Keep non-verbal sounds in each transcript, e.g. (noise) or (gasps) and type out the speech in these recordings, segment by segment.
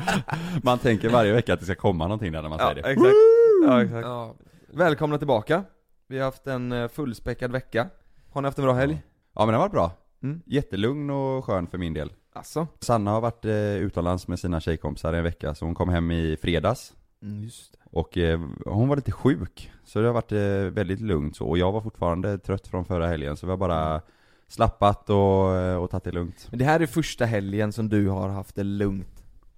(laughs) Man tänker varje vecka att det ska komma någonting där när man säger det. exakt. Ja, exakt. Ja, Välkomna tillbaka. Vi har haft en eh, fullspäckad vecka. Har ni haft en bra helg? Ja men det har varit bra. Mm. Jättelugn och skön för min del. Alltså. Sanna har varit eh, utomlands med sina tjejkompisar en vecka, så hon kom hem i fredags. Mm, just det. Och eh, hon var lite sjuk, så det har varit eh, väldigt lugnt så. Och jag var fortfarande trött från förra helgen, så vi har bara slappat och, eh, och tagit det lugnt. Men det här är första helgen som du har haft det lugnt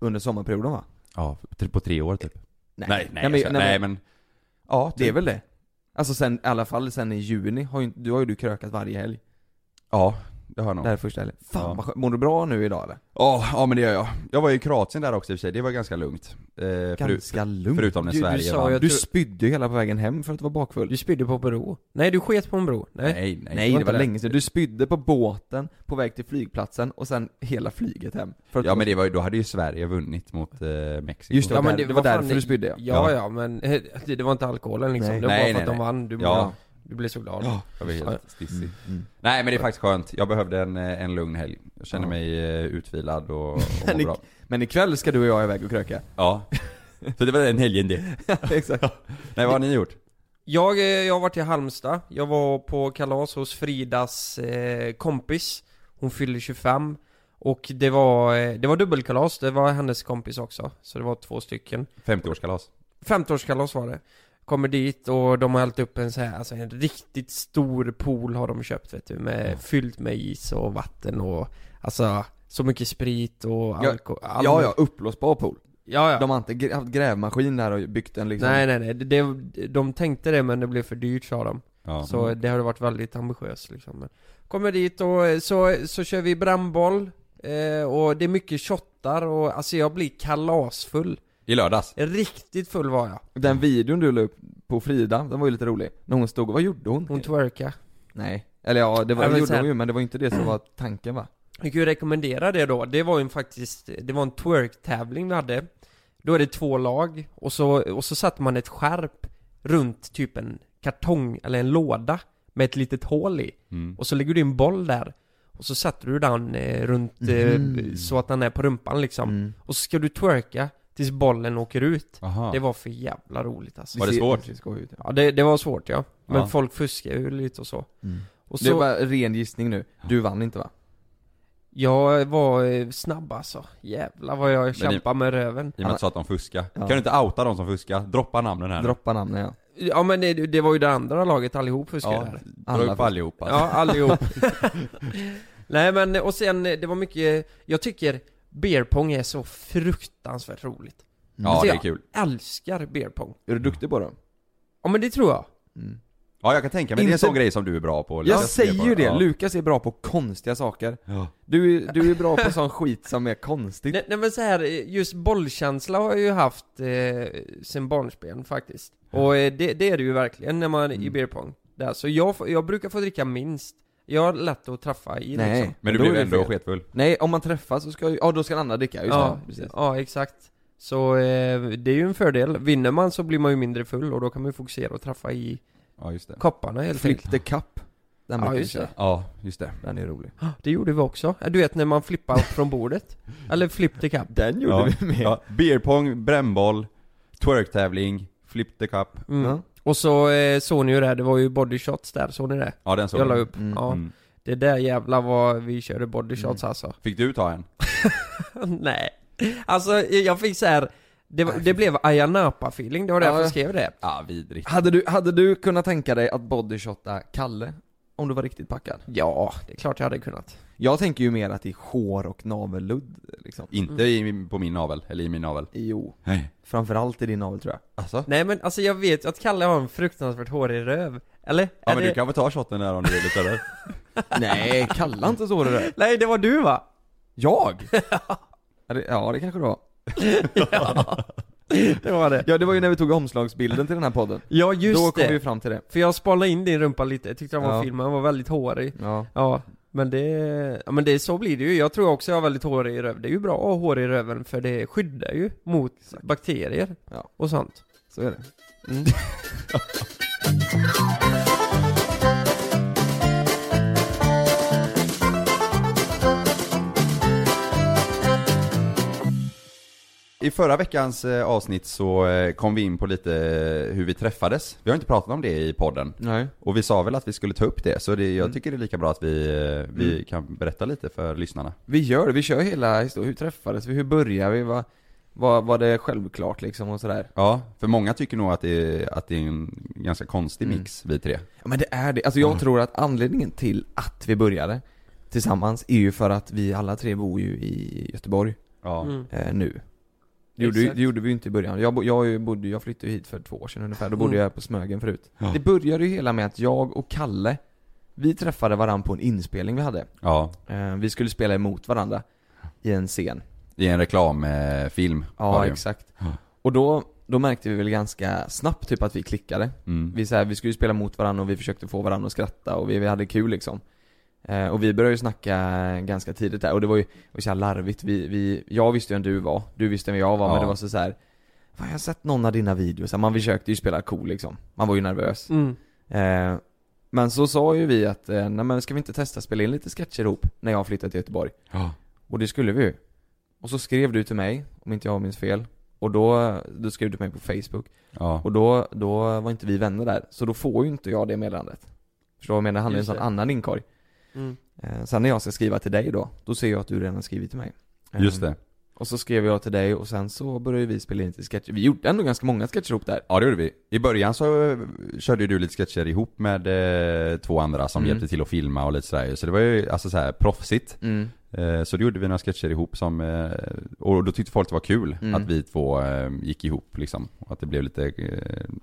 under sommarperioden va? Ja, på tre år typ. Nej, nej, nej, jag men, ska- nej, nej men. Ja, det är typ. väl det? Alltså sen, i alla fall sen i juni, har ju, du har ju du krökat varje helg. Ja, det har jag nog. Det här är första helgen. Fan Ja. vad skönt. Mår du bra nu idag eller? Ja, ja men det gör jag. Jag var ju i Kroatien där också i och för sig, det var ganska lugnt. Eh, Ganska lugnt. Förutom när Du- du Sverige sa vann. ju att Du tror- spydde ju hela på vägen hem för att du var bakfull. du spydde på en bro. Nej, du sket på en bro. Nej. Nej, nej. Nej, det inte var det. länge sedan. Du spydde på båten på väg till flygplatsen och sen hela flyget hem. För att Ja men det var ju, då hade ju Sverige vunnit mot eh, Mexiko. Just det, Ja, var men där, det det var var fan därför du spydde ja. Ja, Ja. ja, men eh, (laughs) det, det var inte alkoholen liksom. Nej. Det var Nej, bara för nej, att de nej. vann. Du, Ja. Du blev så glad. Ja, jag Ja. helt stissig. Mm. Nej men det är faktiskt skönt, jag behövde en, eh, en lugn helg. Jag känner Ja. mig eh, utvilad och, och (laughs) Men bra. Men ikväll ska du och jag iväg och kröka. Ja. Så det var den helgen det. (laughs) Exakt. Nej vad har ni gjort? Jag, eh, jag har varit i Halmstad. Jag var på kalas hos Fridas eh, kompis. Hon fyllde 25. Och det var, det var dubbelkalas, det var hennes kompis också. Så det var två stycken. 50-årskalas. 50-årskalas var det. Kommer dit och de har hällt upp en så här, alltså en riktigt stor pool har de köpt vet du, med, fyllt med is och vatten och Alltså, så mycket sprit och Ja, alkohol Ja, ja, uppblåsbar pool. ja, ja. De har inte haft grävmaskin där och byggt en liksom. Nej nej nej, det, det, de tänkte det men det blev för dyrt sa de Ja. Så det har varit väldigt ambitiöst liksom men Kommer dit och så, så kör vi brännboll eh, Och det är mycket shottar och alltså jag blir kalasfull I lördags. Riktigt full var jag Den videon du la upp på Frida, den var ju lite rolig. När hon stod, vad gjorde hon? Hon twerka Nej. Eller ja, det var, det gjorde hon ju men det var inte det som var tanken va? Jag kan ju rekommendera det då, det var ju en faktiskt, det var en twerk-tävling vi hade Då är det två lag, och så, och så satte man ett skärp runt typ en kartong, eller en låda Med ett litet hål i, Mm. och så lägger du in boll där Och så sätter du den eh, runt, eh, Mhm. så att den är på rumpan liksom Mm. Och så ska du twerka tills bollen åker ut Aha. Det var för jävla roligt alltså Var det svårt? ja. Det, det var svårt ja, men Ja. folk fuskar ju lite och så Mm. Och Det så, bara ren gissning nu. Du vann inte va? jag var eh, snabb alltså Jävlar vad jag kämpade med röven I och med att du sa att de fuskar. Ja. Kan du inte outa de som fuskar? Droppa namnen här. Droppa namnen ja. Ja men det, det var ju det andra laget allihop fuskade Ja, där dra Alla upp allihopa. Ja, allihop (laughs) Nej men, och sen, det var mycket, jag tycker beerpong är så fruktansvärt roligt Ja, Alltså, det är jag kul. Älskar beerpong Är du duktig på det? Ja men det tror jag Mm. Ja, jag kan tänka mig. Det är en Inte- sån grej som du är bra på. Jag Lukas säger ju det, Ja. Lukas är bra på konstiga saker. Ja. Du, är- du är bra på sån skit som är konstigt. (laughs) nej, nej men så här, just bollkänsla har jag ju haft eh, sen barnsben faktiskt Och eh, det, det är det ju verkligen när man i Mm. beerpong där. Så jag, jag brukar få dricka minst Jag har lätt att träffa i Nej. liksom. Men du Då blev är det ändå fel. sketfull. Nej, om man träffas så ska ju, ja då ska den andra dricka, just ja, det. Precis. ja, exakt. Så eh, det är ju en fördel. Vinner man så blir man ju mindre full och då kan man ju fokusera och träffa i Ja, just det. kopparna helt enkelt. Flip the cup. Den Ja, brukar vi just köra. det. Ja, just det. Den är rolig. Det gjorde vi också. Du vet när man flippar upp från bordet. (laughs) Eller flip the cup. Den gjorde Ja. vi med. Ja, beerpong, brännboll, twerktävling, flip the cup. Mm. Ja. Och så eh, såg ni ju det, det var ju body shots där, såg ni det? Ja, den såg Jag la upp. Mm. Ja. Mm. Det där jävla vad vi körde body shots alltså. Fick du ta en? (laughs) Nej. Alltså jag fick så här. Det, var- det blev Ayia Napa feeling, det var därför Ja. jag skrev det. Ja, vidrigt. Hade du, hade du kunnat tänka dig att bodyshotta Kalle? Om du var riktigt packad? Ja, det är klart jag hade kunnat. Jag tänker ju mer att det är hår och navelludd liksom. Inte i, på min navel, eller i min navel. Jo. Nej. Framförallt i din navel tror jag. Alltså? Nej men alltså jag vet ju att Kalle har en fruktansvärt hårig röv. Eller? Ja Är men det... du kan väl ta shotten där om du vill lite eller? (laughs) Nej, Kalle har inte så det där. (laughs) Nej det var du va? Jag? (laughs) ja, det, ja, det kanske det var. ja, (laughs) det var det. Ja det var ju när vi tog omslagsbilden till den här podden. Ja just Då kom det. vi fram till det. För jag spanade in din rumpa lite, jag tyckte den var Ja. fin, men den var väldigt hårig. Ja. Ja, men det, ja men det, så blir det ju. Jag tror också jag har väldigt hårig i röven. Det är ju bra att ha hår i röven för det skyddar ju mot bakterier Ja. och sånt. Så är det. Mm. (laughs) I förra veckans eh, avsnitt så eh, kom vi in på lite eh, hur vi träffades. Vi har inte pratat om det i podden. Nej. Och vi sa väl att vi skulle ta upp det, så det, jag Mm. tycker det är lika bra att vi, vi kan berätta lite för lyssnarna. Vi gör det, vi kör hela historien. Hur träffades vi? Hur började vi? Var, var, var det självklart liksom och sådär? Ja, för många tycker nog att det är, att det är en ganska konstig Mm. mix, vi tre. Ja men det är det. Alltså jag Ja. tror att anledningen till att vi började tillsammans är ju för att vi alla tre bor ju i Göteborg Ja. Mm. eh, nu. Det gjorde, det gjorde vi ju inte i början. Jag, jag, bodde, jag flyttade hit för två år sedan ungefär, då bodde Mm. jag på Smögen förut. Ja. Det började ju hela med att jag och Kalle, vi träffade varandra på en inspelning vi hade. Ja, Eh, vi skulle spela emot varandra i en scen. i en reklamfilm Ja, exakt. Ja. Och då, då märkte vi väl ganska snabbt typ att vi klickade. Mm. Vi, så här, vi skulle spela mot varandra och vi försökte få varandra att skratta och vi, vi hade kul liksom. Eh, och vi började ju snacka ganska tidigt där och det var ju, det var så larvigt. Vi, vi, jag visste ju vem du var, du visste vem jag var men Ja. det var så, så här. Fan, jag har sett någon av dina videos, man försökte ju spela cool liksom. Man var ju nervös. Mm. Eh, men så sa ju vi att, eh, nej men ska vi inte testa spela in lite sketcher ihop när jag flyttade till Göteborg? Ja. Och det skulle vi ju. Och så skrev du till mig, om inte jag minns fel. Och då, då skrev du till mig på Facebook. Ja. Och då, då var inte vi vänner där. Så då får ju inte jag det meddelandet. Förstår du vad jag menar? Han är en Just sån det. annan inkorg. Mm. Eh, sen när jag ska skriva till dig då, då ser jag att du redan har skrivit till mig. Just det. Och så skrev jag till dig och sen så började vi spela in lite sketcher. Vi gjorde ändå ganska många sketcher ihop där. Ja det gjorde vi. I början så eh, körde du lite sketcher ihop med eh, två andra som Mm. hjälpte till att filma och lite sådär. Så det var ju alltså så här proffsigt. Mm. Eh, så då gjorde vi några sketcher ihop som, eh, och då tyckte folk det var kul Mm. att vi två gick ihop liksom. Och att det blev lite,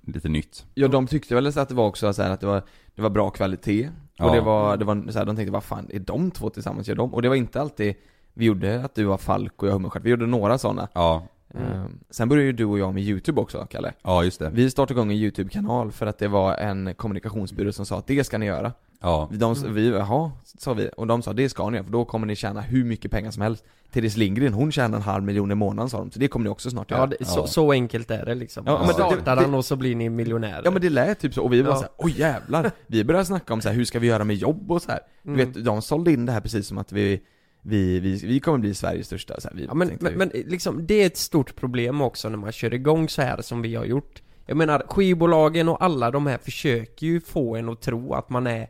lite nytt. Ja de tyckte väl att det var också så här att det var, det var bra kvalitet. Och Ja. det var, det var så här, de tänkte vad fan, är de två tillsammans, gör de? Och det var inte alltid vi gjorde att du var Falk och jag Hummerstjärt, vi gjorde några sådana. Ja, Eh, sen började ju du och jag med YouTube också, Kalle. ja just det. Vi startade igång en YouTube-kanal för att det var en kommunikationsbyrå som sa att det ska ni göra. Ja, De, vi, jaha, sa vi. Och de sa det ska ni göra för då kommer ni tjäna hur mycket pengar som helst. Therese Lindgren, hon tjänar en halv miljon i månaden sa de, så det kommer ni också snart göra. Ja, det, så, Ja. så enkelt är det liksom. Ja, men Startar han och så blir ni miljonärer. Ja men det lät typ så, och vi var Ja. såhär, oj jävlar! Vi började snacka om så här, hur ska vi göra med jobb och så här. Du Mm. vet, de sålde in det här precis som att vi, vi, vi, vi kommer bli Sveriges största så här, vi Ja men, men, men liksom, det är ett stort problem också när man kör igång så här som vi har gjort Jag menar, skivbolagen och alla de här försöker ju få en att tro att man är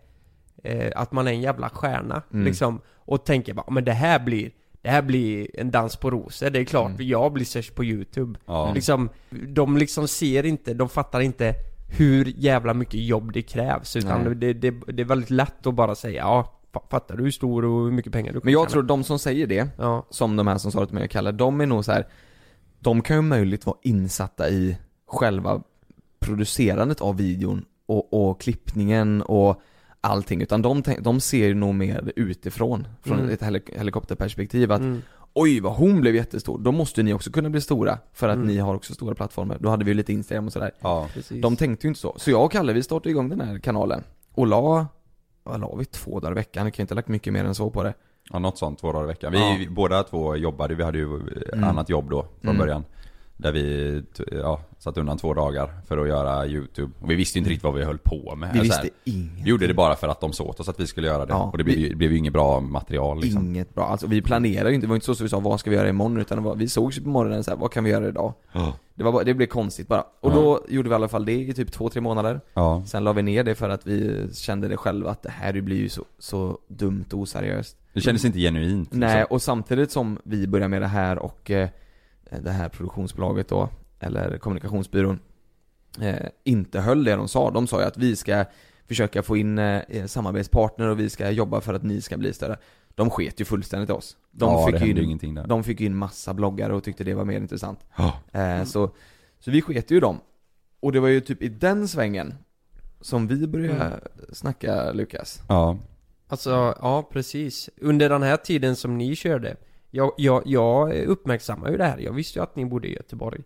eh, Att man är en jävla stjärna, Mm. liksom Och tänker bara, men det här blir Det här blir en dans på rosor, det är klart, Mm. jag blir störst på youtube ja. Liksom, de liksom ser inte, de fattar inte hur jävla mycket jobb det krävs utan det, det, det är väldigt lätt att bara säga ja, fa- fattar du hur stor och hur mycket pengar du Men jag tjäna?" tror de som säger det, Ja, som de här som sa det till mig och Kalle, de är nog så här. De kan ju möjligt vara insatta i själva producerandet av videon och, och klippningen och allting, utan de, de ser ju nog mer utifrån, från Mm. ett helik- helikopterperspektiv att mm. Oj vad hon blev jättestor, då måste ni också kunna bli stora för att Mm. ni har också stora plattformar. Då hade vi ju lite Instagram och sådär. ja. precis De tänkte ju inte så. Så jag och Kalle vi startade igång den här kanalen och la, vad la vi? Två dagar i veckan, vi kan ju inte ha lagt mycket mer än så på det. Ja, något sånt, två dagar i veckan. Vi, Ja. vi båda två jobbade, vi hade ju eh, Mm. annat jobb då från Mm. början. Där vi, ja, satt undan två dagar för att göra YouTube. Och vi visste ju inte riktigt vad vi höll på med. Vi visste här, inget. vi gjorde det bara för att de sa åt oss att vi skulle göra det. Ja, och det blev, vi- ju, blev ju inget bra material liksom. Inget bra, alltså vi planerade ju inte, det var inte så att vi sa vad ska vi göra imorgon utan var, vi sågs ju på morgonen så här, vad kan vi göra idag? Ja. Det var bara, det blev konstigt bara. Och då gjorde vi i alla fall det i typ två, tre månader. Ja. Sen la vi ner det för att vi kände det själva att det här blir ju så, så dumt och oseriöst. Det kändes inte genuint. Nej, Liksom. och samtidigt som vi börjar med det här och eh, det här produktionsbolaget då, eller kommunikationsbyrån, eh, inte höll det de sa. De sa ju att vi ska försöka få in eh, samarbetspartner och vi ska jobba för att ni ska bli större. De sket ju fullständigt oss. De, ja, fick, ju in, ingenting där. de fick ju in massa bloggare och tyckte det var mer intressant. Ja. Eh, så, så vi sket ju dem. Och det var ju typ i den svängen som vi började Mm. snacka Lukas. Ja. Alltså, ja precis. Under den här tiden som ni körde Jag, jag, jag uppmärksammar ju det här, jag visste ju att ni bodde i Göteborg.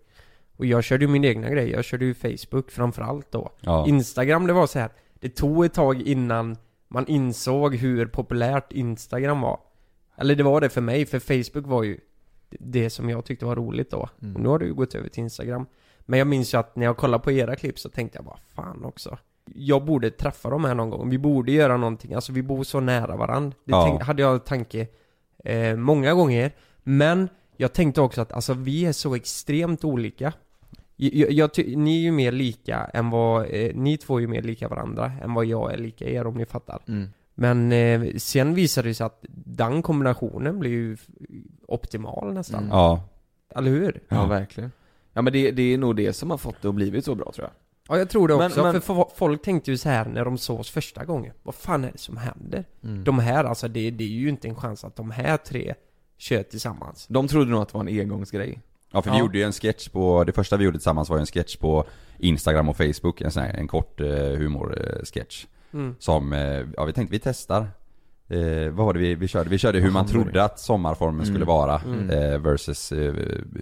Och jag körde ju min egna grej, jag körde ju Facebook framförallt då. Ja. Instagram, det var så här. Det tog ett tag innan man insåg hur populärt Instagram var. Eller det var det för mig, för Facebook var ju det som jag tyckte var roligt då. Mm. Och nu har det ju gått över till Instagram. Men jag minns ju att när jag kollade på era klipp så tänkte jag bara fan också. Jag borde träffa dem här någon gång, vi borde göra någonting, alltså vi bor så nära varandra Det Ja. tänk, hade jag tanke eh, många gånger Men jag tänkte också att alltså vi är så extremt olika jag, jag, ni är ju mer lika än vad, eh, ni två är ju mer lika varandra än vad jag är lika er om ni fattar Mm. Men eh, sen visade det sig att den kombinationen blir ju optimal nästan, Mm. Ja. eller hur? Ja, Ja. verkligen. Ja men det, det är nog det som har fått det att blivit så bra tror jag. Ja jag tror det Men- också, men- för fo- folk tänkte ju så här när de såg oss första gången Vad fan är det som händer? Mm. De här alltså, det, det är ju inte en chans att de här tre kör tillsammans De trodde nog att det var en engångsgrej. Ja för vi Ja. gjorde ju en sketch på, det första vi gjorde tillsammans var ju en sketch på Instagram och Facebook, en sån här, en kort eh, humorsketch mm. Som, eh, ja vi tänkte vi testar eh, Vad var det vi, vi körde? Vi körde hur man trodde att sommarformen Mm. skulle vara Mm. eh, Versus eh,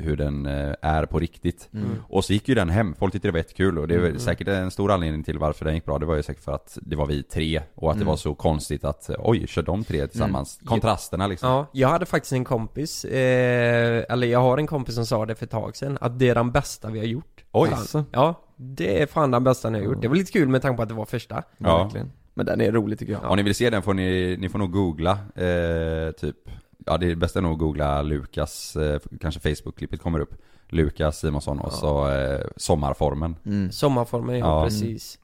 hur den eh, är på riktigt Mm. Och så gick ju den hem, folk tyckte det var jättekul och det är Mm. säkert en stor anledning till varför den gick bra Det var ju säkert för att det var vi tre och att det Mm. var så konstigt att oj, kör de tre tillsammans? Mm. Kontrasterna liksom Ja, jag hade faktiskt en kompis, eh, eller jag har en kompis som sa det för ett tag sedan, att det är den bästa vi har gjort Oj. Alltså. Ja, det är fan den bästa ni har gjort. Det var lite kul med tanke på att det var första Ja. Verkligen. Men den är rolig tycker jag. Om ni vill se den får ni, ni får nog googla, eh, typ Ja det bästa är nog att googla Lukas, eh, kanske Facebook-klippet kommer upp Lukas Simonsson och Ja. så eh, Sommarformen Mm. Sommarformen, ja, Ja. precis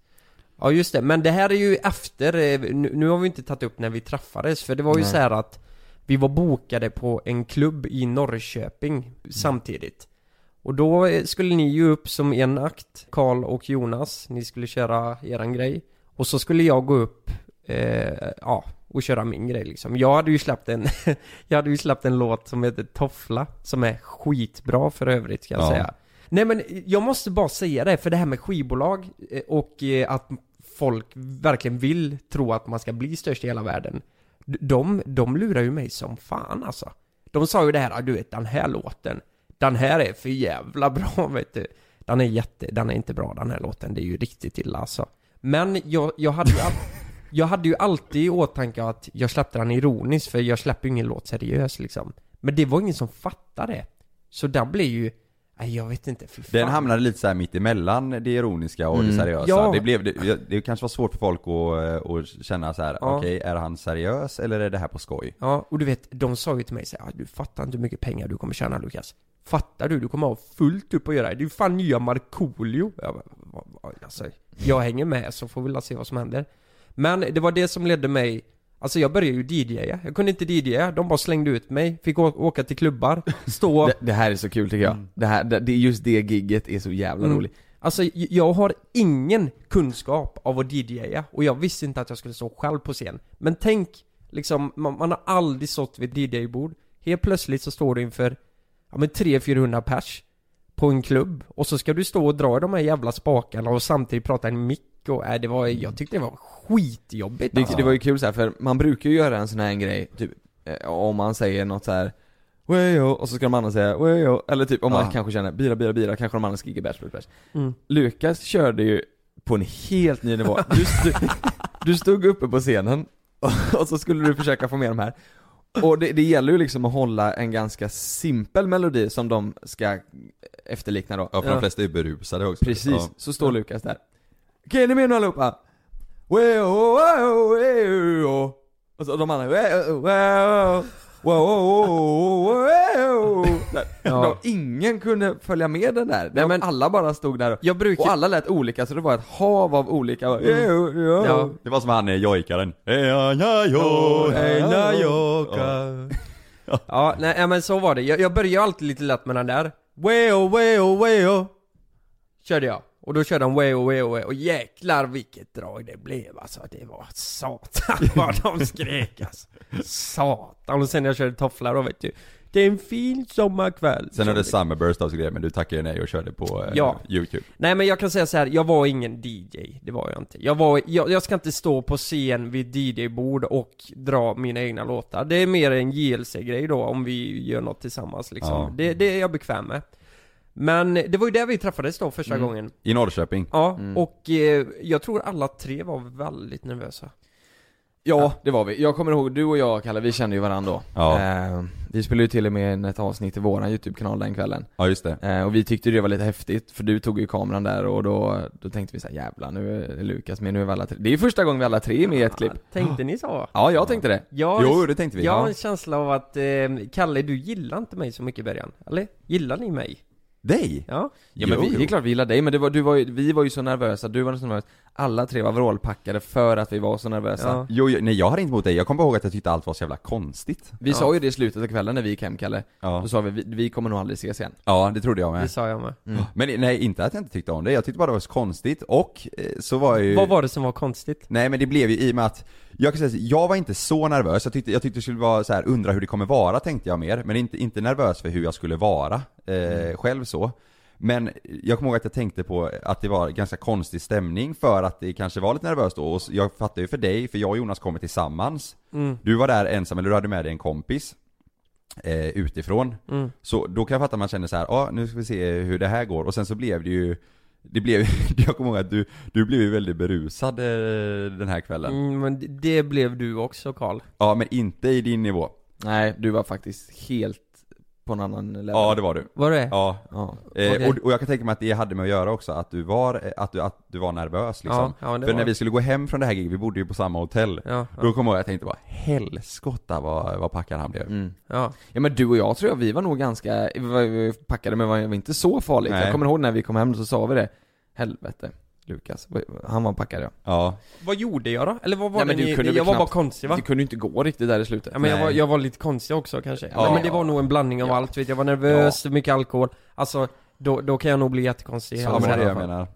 Ja just det, men det här är ju efter, eh, nu, nu har vi inte tagit upp när vi träffades, för det var ju Nej. så här att Vi var bokade på en klubb i Norrköping samtidigt Och då eh, skulle ni ju upp som en akt, Karl och Jonas, ni skulle köra eran grej Och så skulle jag gå upp, eh, ja, och köra min grej liksom. Jag hade ju släppt en, (laughs) jag hade ju släppt en låt som heter Toffla, som är skitbra för övrigt ska jag Ja. säga. Nej men jag måste bara säga det, för det här med skivbolag eh, och eh, att folk verkligen vill tro att man ska bli störst i hela världen De, de lurar ju mig som fan alltså. De sa ju det här, ah, du vet den här låten Den här är för jävla (laughs) bra vet du. Den är jätte, den är inte bra den här låten, det är ju riktigt illa alltså Men jag, jag hade ju all, (laughs) Jag hade ju alltid i åtanke att jag släppte den ironiskt för jag släpper ju ingen låt seriös liksom Men det var ingen som fattade det Så den blev ju Nej jag vet inte, fy fan. Den hamnade lite så här mitt emellan det ironiska och Mm. det seriösa Ja. det, blev, det, det kanske var svårt för folk att, eh, att känna så här: Ja. okej är han seriös eller är det här på skoj? Ja, och du vet, de sa ju till mig så här, "Ah, du fattar inte hur mycket pengar du kommer tjäna Lukas Fattar du? Du kommer ha fullt upp att göra, det är ju fan nya Markoolio. Jag, alltså, jag hänger med så får vi se vad som händer. Men det var det som ledde mig. Alltså jag började ju DJa, jag kunde inte DJa, de bara slängde ut mig, fick åka till klubbar, (laughs) stå. Det, det här är så kul tycker jag. Det här, det, just det gigget är så jävla Mm. roligt. Alltså jag har ingen kunskap av att DJa och jag visste inte att jag skulle stå själv på scen. Men tänk, liksom, man, man har aldrig stått vid DJ-bord Helt plötsligt så står du inför, ja men 300-400 pers På en klubb, och så ska du stå och dra i de här jävla spakarna och samtidigt prata i en mick och, äh, det var, jag tyckte det var skitjobbigt Det, alltså. det var ju kul så här, för man brukar ju göra en sån här grej, typ eh, om man säger något så här. Wejo, och så ska de andra säga wejo, eller typ om man Ja. kanske känner bira, bira, bira, kanske de andra skriker bärs, bärs, mm. Lukas körde ju på en helt ny nivå. Du, st (laughs) du stod uppe på scenen, och, och så skulle du försöka få med de här. Och det, det gäller ju liksom att hålla en ganska simpel melodi som de ska efterlikna då. Ja för de flesta är berusade också Precis, ja. så står Lukas där. Okej, ni med nu allihopa? Och så de andra, wow, wow, wow, wow. Där. Ja. Ingen kunde följa med den där. Nej, men- alla bara stod där och, Jag brukar, och alla lät olika, så det var ett hav av olika. Mm. Ja. Det var som han eh, jojkaren Ja, ja, nej men så var det. Jag, jag började alltid lite lätt med den där. Weo, weo, weo. Körde jag. Och då körde han weo, weo, weo. Och jäklar vilket drag det blev alltså. Det var satan (laughs) vad de skrek alltså. Satan. Och sen när jag körde tofflar då vet du. Det är en fin sommarkväll Sen är det Summerburst och grejer, men du tackade nej och körde på eh, Ja. youtube Nej men jag kan säga så här, jag var ingen DJ, det var jag inte. Jag var, jag, jag ska inte stå på scen vid DJ-bord och dra mina egna låtar. Det är mer en JLC-grej då, om vi gör något tillsammans liksom. Ja. Det, det är jag bekväm med. Men det var ju där vi träffades då första Mm. gången. I Norrköping Ja, Mm. och eh, jag tror alla tre var väldigt nervösa. Ja, det var vi. Jag kommer ihåg, du och jag Kalle, vi kände ju varandra då. Ja. Eh, vi spelade ju till och med in ett avsnitt i våran YouTube-kanal den kvällen. Ja just det Eh, och vi tyckte det var lite häftigt, för du tog ju kameran där och då, då tänkte vi såhär jävlar nu är Lukas med, nu är vi alla tre. Det är ju första gången vi alla tre är med i ett klipp. Tänkte ni så? Ja, jag tänkte det. Jag, Jo det tänkte vi jag har ja. en känsla av att, eh, Kalle du gillar inte mig så mycket i början. Eller? Gillar ni mig? Dig? Ja? Ja men vi, det är klart vi gillar dig, men det var, du var ju, vi var ju så nervösa, du var så nervös. Alla tre var vrålpackade för att vi var så nervösa. Ja. Jo, jo, nej jag hade inte emot dig, jag kommer ihåg att jag tyckte allt var så jävla konstigt Vi Ja. sa ju det i slutet av kvällen när vi gick hem Kalle. Ja, Då sa vi, vi, vi kommer nog aldrig ses igen. ja det trodde jag Det med sa jag med. Mm. Men nej, inte att jag inte tyckte om det, jag tyckte bara det var så konstigt och eh, så var jag ju Vad var det som var konstigt? Nej men det blev ju i och med att, jag kan säga så, jag var inte så nervös, jag tyckte, jag tyckte det skulle vara så här, undra hur det kommer vara tänkte jag mer, men inte, inte nervös för hur jag skulle vara, eh, själv så. Men jag kommer ihåg att jag tänkte på att det var ganska konstig stämning för att det kanske var lite nervöst då, och jag fattar ju för dig, för jag och Jonas kommer tillsammans. Mm. Du var där ensam, eller du hade med dig en kompis eh, utifrån. Mm. Så då kan jag fatta att man känner så här, ja nu ska vi se hur det här går, och sen så blev det ju det blev, (laughs) jag kommer ihåg att du, du blev ju väldigt berusad eh, den här kvällen. Mm, men det blev du också Karl. Ja men inte i din nivå. Nej, du var faktiskt helt på en annan level. Ja det var du. Var det? Ja. Ja. Eh, Okej. och, och jag kan tänka mig att det hade med att göra också, att du var, eh, att du, att du var nervös liksom. ja, ja För var när vi skulle gå hem från det här giget, vi bodde ju på samma hotell. Ja, Då ja, kommer jag ihåg att jag tänkte bara, helskotta vad, vad packad han blev. Mm. ja. Ja men du och jag tror jag, vi var nog ganska, vi var, vi var packade men var var inte så farligt. Nej. Jag kommer ihåg när vi kom hem så sa vi det. Helvete, Lukas. Han var packad ja. Ja. Vad gjorde jag då? Eller vad var Nej, men det du ni, Jag var bara knappt- konstig va? Det kunde inte gå riktigt där i slutet. Ja men jag var, jag var lite konstig också kanske. Ja. Nej, men det var nog en blandning av Ja. allt, vet jag var nervös, mycket alkohol. Alltså, då, då kan jag nog bli jättekonstig i Ja men det är jag menar.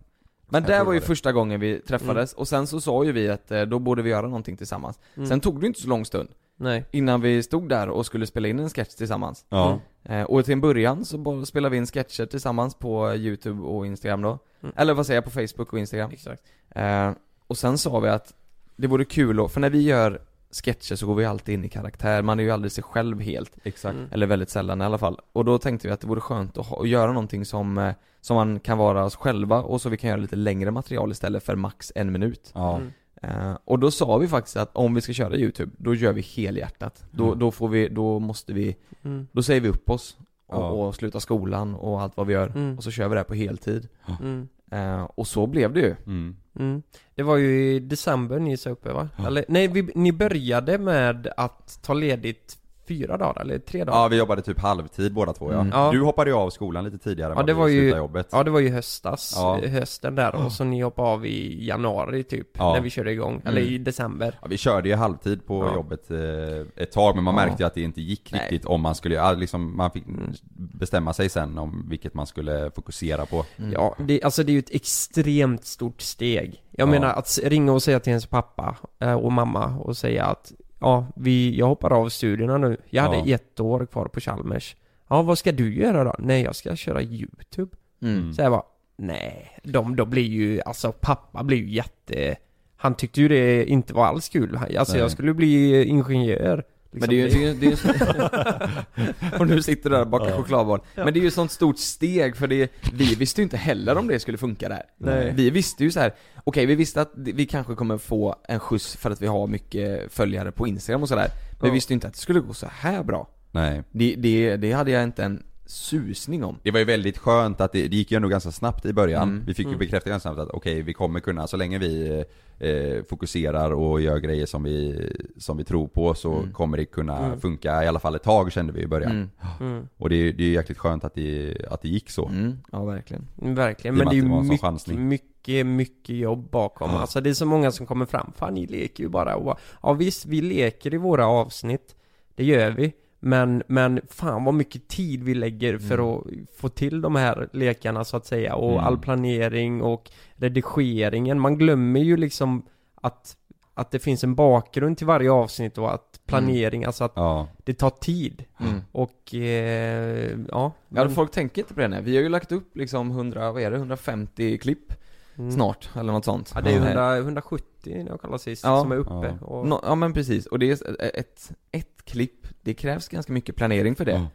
Men det var ju det första gången vi träffades, och sen så sa ju vi att eh, då borde vi göra någonting tillsammans. Mm. Sen tog det inte så lång stund Nej. innan vi stod där och skulle spela in en sketch tillsammans. Ja. Eh, och till en början så bara spelade vi in sketcher tillsammans på youtube och instagram då. Mm. Eller vad säger jag, på facebook och instagram. Exakt. Eh, och sen sa vi att det vore kul att, för när vi gör sketcher så går vi alltid in i karaktär, man är ju aldrig sig själv helt. Exakt. Mm. Eller väldigt sällan i alla fall. Och då tänkte vi att det vore skönt att, ha, att göra någonting som, eh, som man kan vara oss själva och så vi kan göra lite längre material istället för max en minut. Ja. Mm. Eh, och då sa vi faktiskt att om vi ska köra YouTube, då gör vi helhjärtat. Då, Mm. då får vi, då måste vi, Mm. då säger vi upp oss och, Ja. och slutar skolan och allt vad vi gör. Mm. Och så kör vi det här på heltid. Mm. Eh, och så blev det ju. Mm. Mm. Det var ju i december ni sa uppe va? Ja. Eller, nej, vi, ni började med att ta ledigt fyra dagar, eller tre dagar? Ja vi jobbade typ halvtid båda två ja. Mm. Ja. Du hoppade ju av skolan lite tidigare än Ja, det var ju- jobbet. Ja det var ju höstas, Ja. hösten där och så ni hoppade av i januari typ, Ja. när vi körde igång, eller i december Ja, vi körde ju halvtid på Ja. jobbet eh, ett tag men man Ja. märkte ju att det inte gick Nej. riktigt om man skulle, liksom, man fick Mm. bestämma sig sen om vilket man skulle fokusera på. Mm. Ja, det, alltså det är ju ett extremt stort steg Jag Ja. menar att ringa och säga till ens pappa eh, och mamma och säga att Ja, vi, jag hoppar av studierna nu Jag hade Ja. ett år kvar på Chalmers Ja, vad ska du göra då? Nej, jag ska köra YouTube Mm. Så jag bara, nej, de, de blir ju, alltså pappa blir ju jätte Han tyckte ju det inte var alls kul, alltså Nej. jag skulle bli ingenjör Men det är ju, det är ju, det är ju (laughs) Och nu sitter du där och bakar Ja. chokladboll. Men det är ju ett sånt stort steg för det, vi visste ju inte heller om det skulle funka där. Nej. Vi visste ju så här. okej vi visste att vi kanske kommer få en skjuts för att vi har mycket följare på Instagram och sådär. Men vi Ja. visste ju inte att det skulle gå så här bra. Nej. Det, det, det hade jag inte en susning om. Det var ju väldigt skönt att det, det gick ju ändå ganska snabbt i början. Mm. Vi fick ju Mm. bekräfta ganska snabbt att okej, vi kommer kunna, så länge vi eh, fokuserar och gör grejer som vi, som vi tror på så Mm. kommer det kunna Mm. funka i alla fall ett tag kände vi i början. Mm. mm, Och det, är- det är ju jäkligt skönt att det, att det gick så. Mm. Ja verkligen. Verkligen, men det är ju mycket, mycket, mycket jobb bakom Ja. Alltså det är så många som kommer fram, fan ni leker ju bara och, Ja visst, vi leker i våra avsnitt Det gör vi men, men fan vad mycket tid vi lägger för Mm. att få till de här lekarna så att säga och Mm. all planering och redigeringen Man glömmer ju liksom att att det finns en bakgrund till varje avsnitt och att planering, alltså att Ja. det tar tid. Mm. Och, eh, ja. Ja, folk tänker inte på det nu. Vi har ju lagt upp liksom 100, vad är det, 150 klipp Mm. snart, eller något sånt. Ja, det är Eh, 100, 170 när jag kollade sist, Ja. som är uppe. Ja. Och, nå- ja men precis, och det är ett, ett klipp, det krävs ganska mycket planering för det. Ja.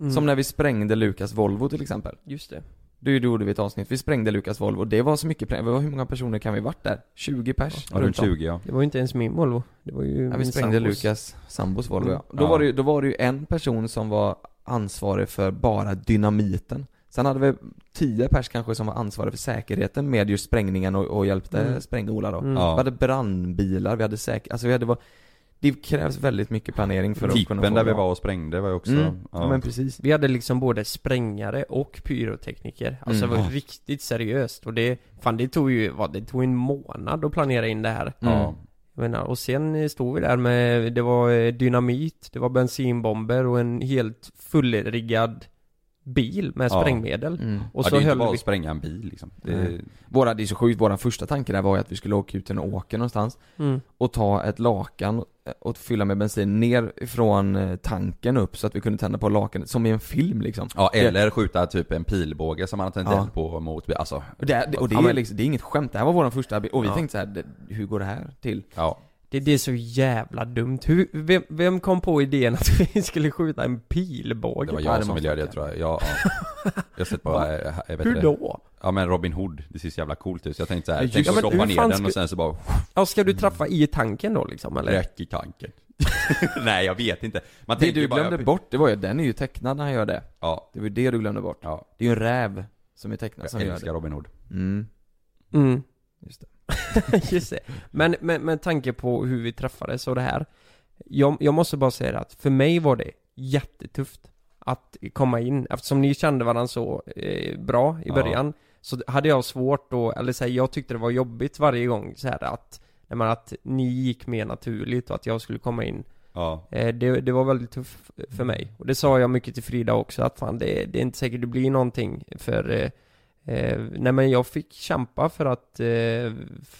mm, Som när vi sprängde Lukas Volvo till exempel. Just det. Då gjorde vi ett avsnitt, vi sprängde Lukas Volvo, det var så mycket planering, hur många personer kan vi varit där? 20 pers? Ja, runt 20 ja. Det var ju inte ens min Volvo. Det var ju Ja, vi sprängde sambos. Lukas sambos Volvo ja. Mm. Då, Ja. Var det, ju- då var det ju en person som var ansvarig för bara dynamiten. Sen hade vi tio pers kanske som var ansvariga för säkerheten med just sprängningen och, och hjälpte Mm. spränga-Ola då. Mm. Ja. Vi hade brandbilar, vi hade säker, alltså vi hade var, det krävs väldigt mycket planering för att kunna Tippen få där vi var och sprängde var ju också, Mm. Ja. men precis. Vi hade liksom både sprängare och pyrotekniker. Alltså Mm. det var riktigt seriöst. Och det, fan det tog ju, vad, det tog en månad att planera in det här. Mm. Ja. Jag menar, och sen stod vi där med, det var eh, dynamit, det var bensinbomber och en helt fullriggad bil med Ja. sprängmedel. Mm. Och ja, så det är inte höll bara vi... att spränga en bil liksom. Det, Nej. Våra, det är så sjukt, våra första tanke där var ju att vi skulle åka ut till en åker någonstans Mm. och ta ett lakan och fylla med bensin ner från eh, tanken upp så att vi kunde tända på lakanet, som i en film liksom. ja, eller skjuta typ en pilbåge som man har tänt Ja. på mot, alltså, Och det, det- och det, Ja, är liksom, det är inget skämt, det här var vår första bil, och vi Ja. tänkte så här, det, hur går det här till? ja. Det, det är så jävla dumt. Hur, vem, vem kom på idén att (laughs) vi skulle skjuta en pilbåge? Det var jag som ville göra det tror jag. Ja, ja. (laughs) Jag sett på, Va? eh, jag vet Hur det. då? Ja men Robin Hood, det ser så jävla coolt ut. Så jag tänkte såhär, Ja, tänk att droppa ner den ska- och sen så bara Ja, ska du träffa i tanken då liksom, eller? räck i tanken. (laughs) Nej jag vet inte. Man Det du bara, glömde bort, det var ju, den är ju tecknad när han gör det. Ja, Det var ju det du glömde bort. ja. Det är ju en räv som är tecknad som Jag gör älskar det. Robin Hood. Mm, Mm. just det. (laughs) Just det. Men med, med tanke på hur vi träffades och det här. Jag, jag måste bara säga att för mig var det jättetufft att komma in. Eftersom ni kände varandra så eh, bra i Ja. början. Så hade jag svårt då, eller så här, jag tyckte det var jobbigt varje gång så här att, nej, men att ni gick mer naturligt och att jag skulle komma in. Ja. Eh, det, det var väldigt tufft för mig. Och det sa jag mycket till Frida också, att fan det, det är inte säkert det blir någonting för eh, eh, Nej men jag fick kämpa för att eh,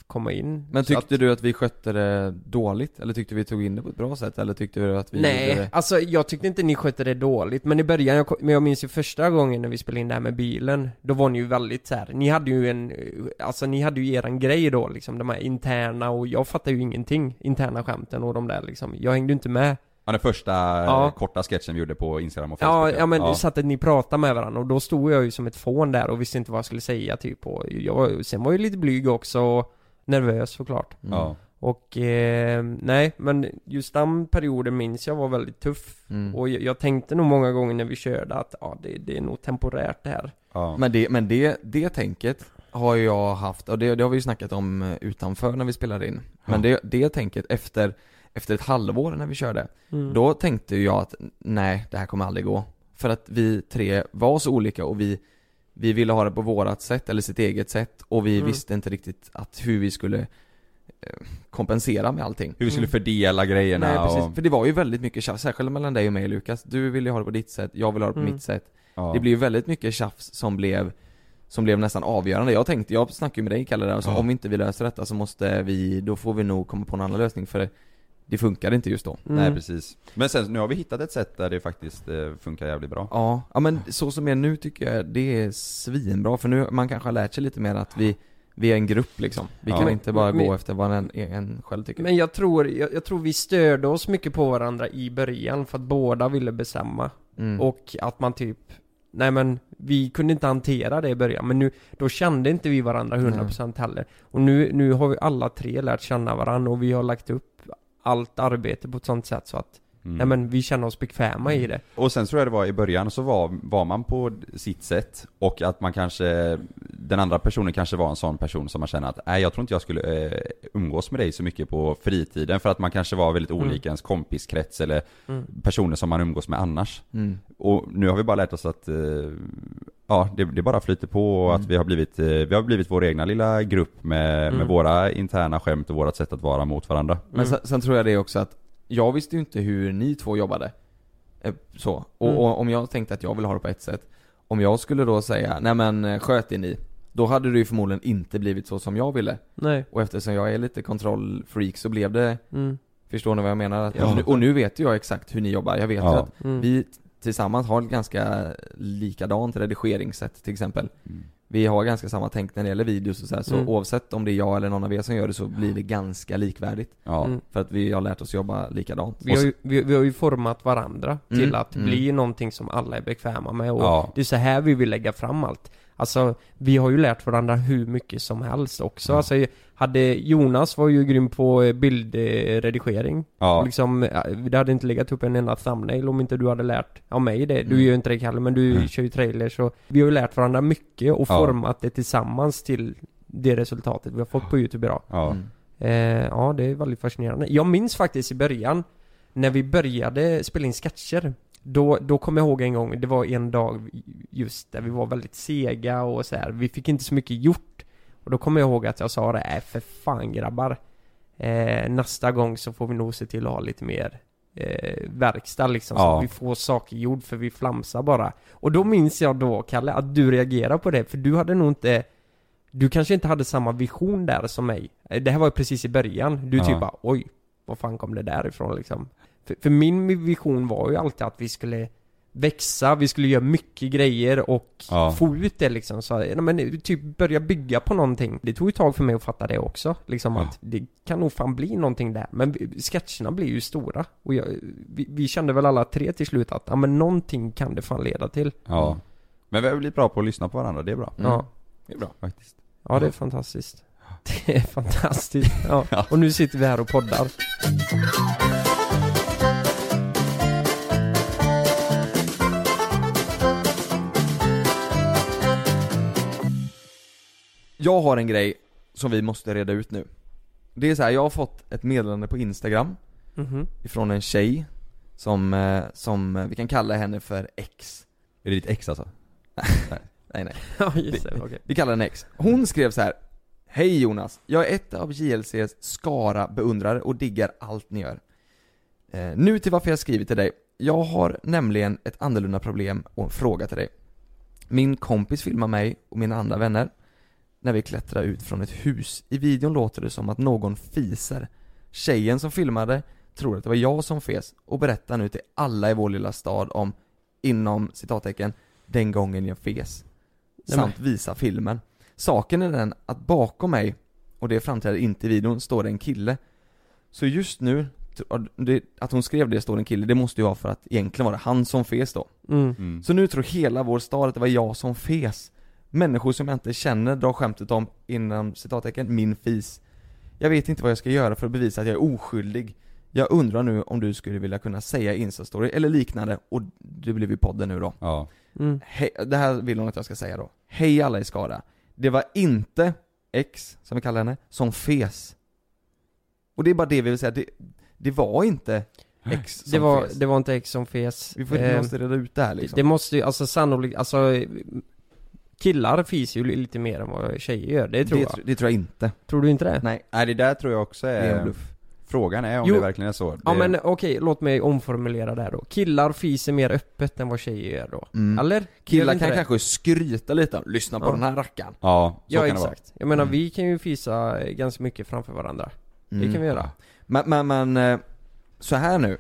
komma in. Men tyckte att, du att vi skötte det dåligt? Eller tyckte vi tog in det på ett bra sätt? Eller tyckte du att vi Nej, det... alltså jag tyckte inte ni skötte det dåligt, men i början, jag, men jag minns ju första gången när vi spelade in det här med bilen, då var ni ju väldigt så här. ni hade ju en, eh, alltså ni hade ju eran grej då liksom, de här interna och jag fattar ju ingenting, interna skämten och de där liksom, jag hängde ju inte med. Ja, den första Ja. eh, korta sketchen vi gjorde på Instagram och Facebook. Ja, ja men så att ni pratade med varandra och då stod jag ju som ett fån där och visste inte vad jag skulle säga typ och jag var, sen var jag ju lite blyg också och nervös såklart. Mm. Ja. Och eh, nej, men just den perioden minns jag var väldigt tuff. Mm. Och jag, jag tänkte nog många gånger när vi körde att ja, det, det är nog temporärt det här. ja. Men det, men det, det tänket har jag haft, och det, det har vi ju snackat om eh, utanför när vi spelar in. Men det, det tänket efter, efter ett halvår när vi körde, Mm. då tänkte ju jag att nej, det här kommer aldrig gå. För att vi tre var så olika och vi, vi ville ha det på vårat sätt, eller sitt eget sätt, och vi Mm. visste inte riktigt att hur vi skulle eh, kompensera med allting. Hur vi skulle fördela grejerna Nej precis, och... för det var ju väldigt mycket tjafs, särskilt mellan dig och mig Lukas. Du ville ju ha det på ditt sätt, jag ville ha det på Mm. mitt sätt. Ja. Det blir ju väldigt mycket tjafs som blev som blev nästan avgörande. Jag tänkte, jag snackade ju med dig Kalle där och sa Ja. om inte vi löser detta så måste vi, då får vi nog komma på en annan lösning för det, det funkade inte just då. Mm. Nej precis. Men sen, nu har vi hittat ett sätt där det faktiskt eh, funkar jävligt bra. Ja, ja men så som är nu tycker jag det är svinbra för nu, man kanske har lärt sig lite mer att vi, vi är en grupp liksom. Vi Ja. kan inte bara Men- gå efter vad en, en själv tycker. Men jag tror, jag, jag tror vi störde oss mycket på varandra i början för att båda ville bestämma. mm. Och att man typ Nej men vi kunde inte hantera det i början men nu Då kände inte vi varandra 100% heller Och nu, nu har vi alla tre lärt känna varandra och vi har lagt upp allt arbete på ett sånt sätt så att Mm. Nej men vi känner oss bekväma i det Och sen tror jag det var i början så var, var man på sitt sätt och att man kanske Den andra personen kanske var en sån person som man känner att nej jag tror inte jag skulle eh, umgås med dig så mycket på fritiden för att man kanske var väldigt Mm. olika i ens kompiskrets eller Mm. personer som man umgås med annars. Mm. Och nu har vi bara lärt oss att eh, Ja, det, det bara flyter på och Mm. att vi har blivit, eh, vi har blivit vår egna lilla grupp med, Mm. med våra interna skämt och vårat sätt att vara mot varandra. Men Mm. sen, sen tror jag det också att jag visste ju inte hur ni två jobbade. Eh, Så. Och, Mm. och om jag tänkte att jag vill ha det på ett sätt. Om jag skulle då säga, nej men eh, sköt er ni. Då hade det ju förmodligen inte blivit så som jag ville. Nej. Och eftersom jag är lite kontrollfreak så blev det, Mm. förstår ni vad jag menar? Att, Ja. och, nu, och nu vet jag exakt hur ni jobbar, jag vet ju Ja. att Mm. vi tillsammans har ett ganska likadant redigeringssätt till exempel. Mm. Vi har ganska samma tänk när det gäller videos och så här, så Mm. oavsett om det är jag eller någon av er som gör det så blir det ganska likvärdigt. Ja. Mm. För att vi har lärt oss jobba likadant. Vi har, ju, vi, vi har ju format varandra till Mm, att mm. bli någonting som alla är bekväma med och Ja. det är så här vi vill lägga fram allt. Alltså, vi har ju lärt varandra hur mycket som helst också. Ja. Alltså, hade Jonas var ju grym på eh, bildredigering. Ja. Liksom, eh, det hade inte legat upp en enda thumbnail om inte du hade lärt av mig det. Du Mm. gör ju inte det Kalle, men du Mm. kör ju trailers och vi har ju lärt varandra mycket och Ja. format det tillsammans till det resultatet vi har fått på Youtube idag. Ja. Mm. Eh, ja, det är väldigt fascinerande. Jag minns faktiskt i början, när vi började spela in sketcher, då, då kommer jag ihåg en gång, det var en dag just där vi var väldigt sega och så här. vi fick inte så mycket gjort. Och då kommer jag ihåg att jag sa det, äh för fan grabbar. Eh, nästa gång så får vi nog se till att ha lite mer eh, verkstad liksom, så Ja. att vi får saker gjord för vi flamsar bara. Och då minns jag då, Kalle, att du reagerade på det, för du hade nog inte du kanske inte hade samma vision där som mig. Eh, Det här var ju precis i början. Du Ja. typ bara oj, vad fan kom det därifrån liksom? För, för min vision var ju alltid att vi skulle växa, vi skulle göra mycket grejer och Ja. få ut det liksom. Så, ja, men typ börja bygga på någonting. Det tog ett tag för mig att fatta det också. Liksom Ja. att det kan nog fan bli någonting där. Men sketcherna blir ju stora. Och jag, vi, vi kände väl alla tre till slut att ja men någonting kan det fan leda till. ja. Men vi har blivit bra på att lyssna på varandra, det är bra. Mm. Ja. Det är bra. Faktiskt. Ja, det är fantastiskt. (laughs) Det är fantastiskt. Ja. Och nu sitter vi här och poddar. Jag har en grej som vi måste reda ut nu. Det är så här, jag har fått ett meddelande på Instagram Mhm. ifrån en tjej som, eh, som, eh, vi kan kalla henne för X. Är det ditt ex alltså? Nej nej. (laughs) Ja, just det. Okej. Vi kallar henne X. Hon skrev så här. Hej Jonas, jag är ett av JLCs skara beundrare och diggar allt ni gör. Eh, nu till varför jag skriver till dig. Jag har nämligen ett annorlunda problem och en fråga till dig. Min kompis filmar mig och mina andra vänner när vi klättrar ut från ett hus. I videon låter det som att någon fiser. Tjejen som filmade tror att det var jag som fes och berättar nu till alla i vår lilla stad om, inom citattecken, den gången jag fes. Nej, Samt visa filmen. Saken är den att bakom mig, och det framträder inte i videon, står det en kille. Så just nu, att hon skrev det står en kille, det måste ju vara för att egentligen var det han som fes då. Mm. Mm. Så nu tror hela vår stad att det var jag som fes. Människor som jag inte känner drar skämtet om, inom citattecken, min fis. Jag vet inte vad jag ska göra för att bevisa att jag är oskyldig. Jag undrar nu om du skulle vilja kunna säga Insta-story eller liknande, och det blev ju podden nu då. Ja. Mm. Hej, det här vill hon att jag ska säga då. Hej alla i Skara. Det var inte X, som vi kallar henne, som fes. Och det är bara det vi vill säga, det, det var inte X som Det var, fes. det var inte X som fes. Vi får, Eh, måste reda ut det här liksom. Det måste ju, alltså sannolikt, alltså Killar fiser ju lite mer än vad tjejer gör, det tror det, jag. det tror jag inte. Tror du inte det? Nej, Nej det där tror jag också det är en är, bluff. frågan är om Jo. det verkligen är så. Ja Det- men okej, låt mig omformulera det här då. Killar fiser mer öppet än vad tjejer gör då. Mm. Eller? Killar kan det? kanske skryta lite, lyssna på Ja. den här rackaren. Ja, så Ja kan det vara. exakt. Jag menar Mm. vi kan ju fisa eh, ganska mycket framför varandra. Det kan vi göra. Men, men, men, eh, så här nu.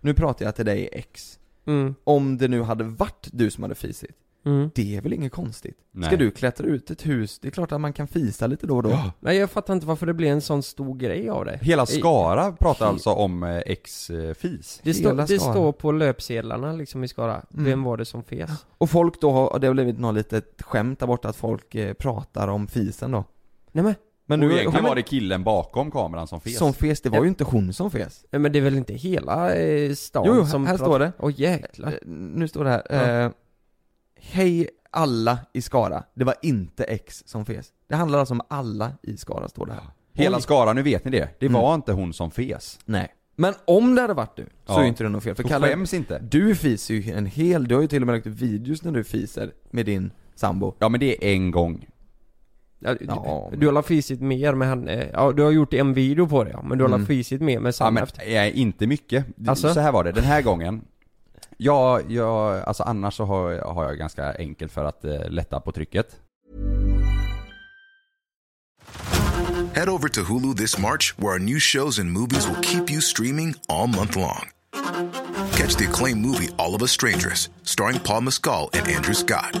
Nu pratar jag till dig X. Mm. Om det nu hade varit du som hade fisit, Mm. det är väl inget konstigt? Nej. Ska du klättra ut ett hus, det är klart att man kan fisa lite då och då. Ja. Nej jag fattar inte varför det blir en sån stor grej av det. Hela Skara pratar He- alltså om eh, ex-fis. Det, stå, det står på löpsedlarna liksom i Skara, Mm. vem var det som fes? Och folk då har, det har blivit något litet skämt där borta att folk eh, pratar om fisen då. Nej men, Men nu egentligen men, var det killen bakom kameran som fes. som fes, det var ju inte hon som fes. nej, men det är väl inte hela eh, stan Jo, jo, som här pratar- står det. Åh jäklar. Eh, Nu står det här, Ja. eh, Hej alla i Skara, det var inte X som fes. Det handlar alltså om alla i Skara står det här. Hela Oj. Skara, nu vet ni det. Det Mm. var inte hon som fes. Nej. Men om det hade varit du, så Ja. är inte det något fel. För Kalle, skäms inte. du fiser ju en hel, du har ju till och med lagt upp videos när du fiser med din sambo. Ja men det är en gång. Ja, du, Ja, du har la fisit mer med henne, ja du har gjort en video på det ja, men du har la Mm. fisit mer med Ja Sanna men, efter. ja, inte mycket. Alltså? Så här var det, den här gången. Ja, jag, alltså annars så har, jag, har jag ganska enkelt för att eh, lätta på trycket. Head over to Hulu this March where our new shows and movies will keep you streaming all month long. Catch the acclaimed movie All of us strangers starring Paul Mescal and Andrew Scott.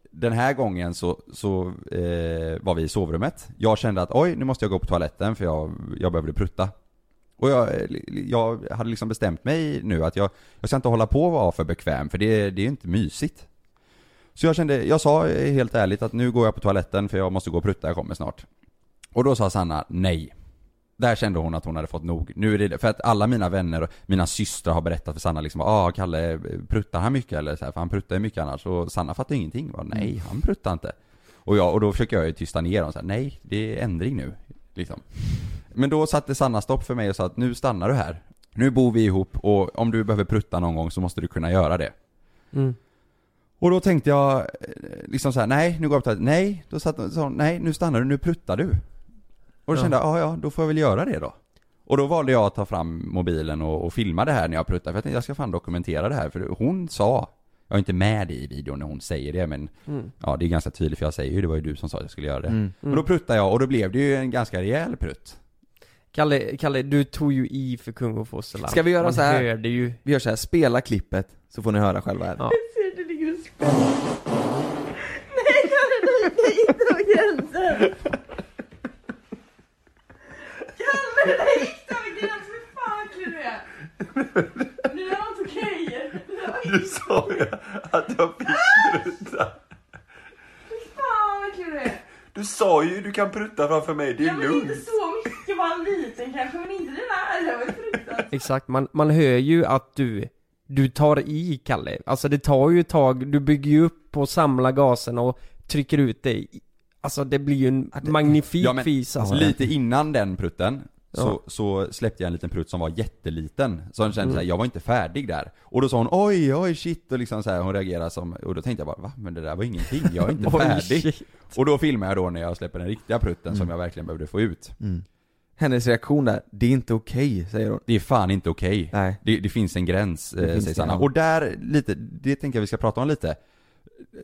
den här gången så, så eh, var vi i sovrummet. Jag kände att oj, nu måste jag gå på toaletten för jag, jag behövde prutta. Och jag, eh, jag hade liksom bestämt mig nu att jag, jag ska inte hålla på och vara för bekväm för det, det är inte mysigt. Så jag kände, jag sa helt ärligt att nu går jag på toaletten för jag måste gå och prutta, jag kommer snart. Och då sa Sanna nej. Där kände hon att hon hade fått nog. Nu är det, för att alla mina vänner och mina systrar har berättat för Sanna liksom ah Kalle, pruttar han mycket eller så här, för han pruttar ju mycket annars. Och Sanna fattar ingenting. Bara, nej, han pruttar inte. Och, jag, och då försöker jag ju tysta ner dem så här, nej, det är ändring nu. Liksom. Men då satte Sanna stopp för mig och sa att nu stannar du här. Nu bor vi ihop och om du behöver prutta någon gång så måste du kunna göra det. Mm. Och då tänkte jag eh, liksom så här, nej nu går jag på toaletten. Nej, då satt sa hon, nej nu stannar du, nu pruttar du. Och då Ja. kände jag, ja ja, då får jag väl göra det då. Och då valde jag att ta fram mobilen och, och filma det här när jag pruttar, för jag tänkte jag ska fan dokumentera det här, för hon sa, jag är inte med i videon när hon säger det men, Mm. ja det är ganska tydligt för jag säger ju, det var ju du som sa att jag skulle göra det. Mm. Och då pruttade jag och då blev det ju en ganska rejäl prutt. Kalle, Kalle, du tog ju i för kung och fosterland. Ska vi göra Man så här? hörde ju. Vi gör så här, spela klippet så får ni höra själva här. Ja. Du ligger och spänner. (laughs) Nej, det är inte över gränsen. Kalle, det där gick över gränsen. Hur fan äcklig du är. Det där var inte okej. Det där var inte sa ju att jag fick prutta. fan vad äcklig du är. Du sa ju du kan prutta framför mig, det Ja, men inte så mycket. Bara en liten kanske, men inte det där. Det var ju fruktansvärt. Exakt, man, man hör ju att du, du tar i Kalle. Alltså det tar ju ett tag, du bygger ju upp och samlar gasen och trycker ut det. Alltså det blir ju en magnifik Ja, men fis alltså. Lite innan den prutten så, Ja. så släppte jag en liten prutt som var jätteliten. Så hon kände Mm. såhär, jag var inte färdig där. Och då sa hon oj, oj shit och liksom så här, hon reagerade som, och då tänkte jag bara va? Men det där var ingenting, jag är inte (laughs) Oj, färdig. shit. Och då filmar jag då när jag släpper den riktiga prutten som jag verkligen behövde få ut. Mm. Hennes reaktion där, det är inte okej, säger hon. Det är fan inte okej. Nej. Det, det finns en gräns, eh, finns säger det, Sanna. Och där, lite, det tänker jag vi ska prata om lite.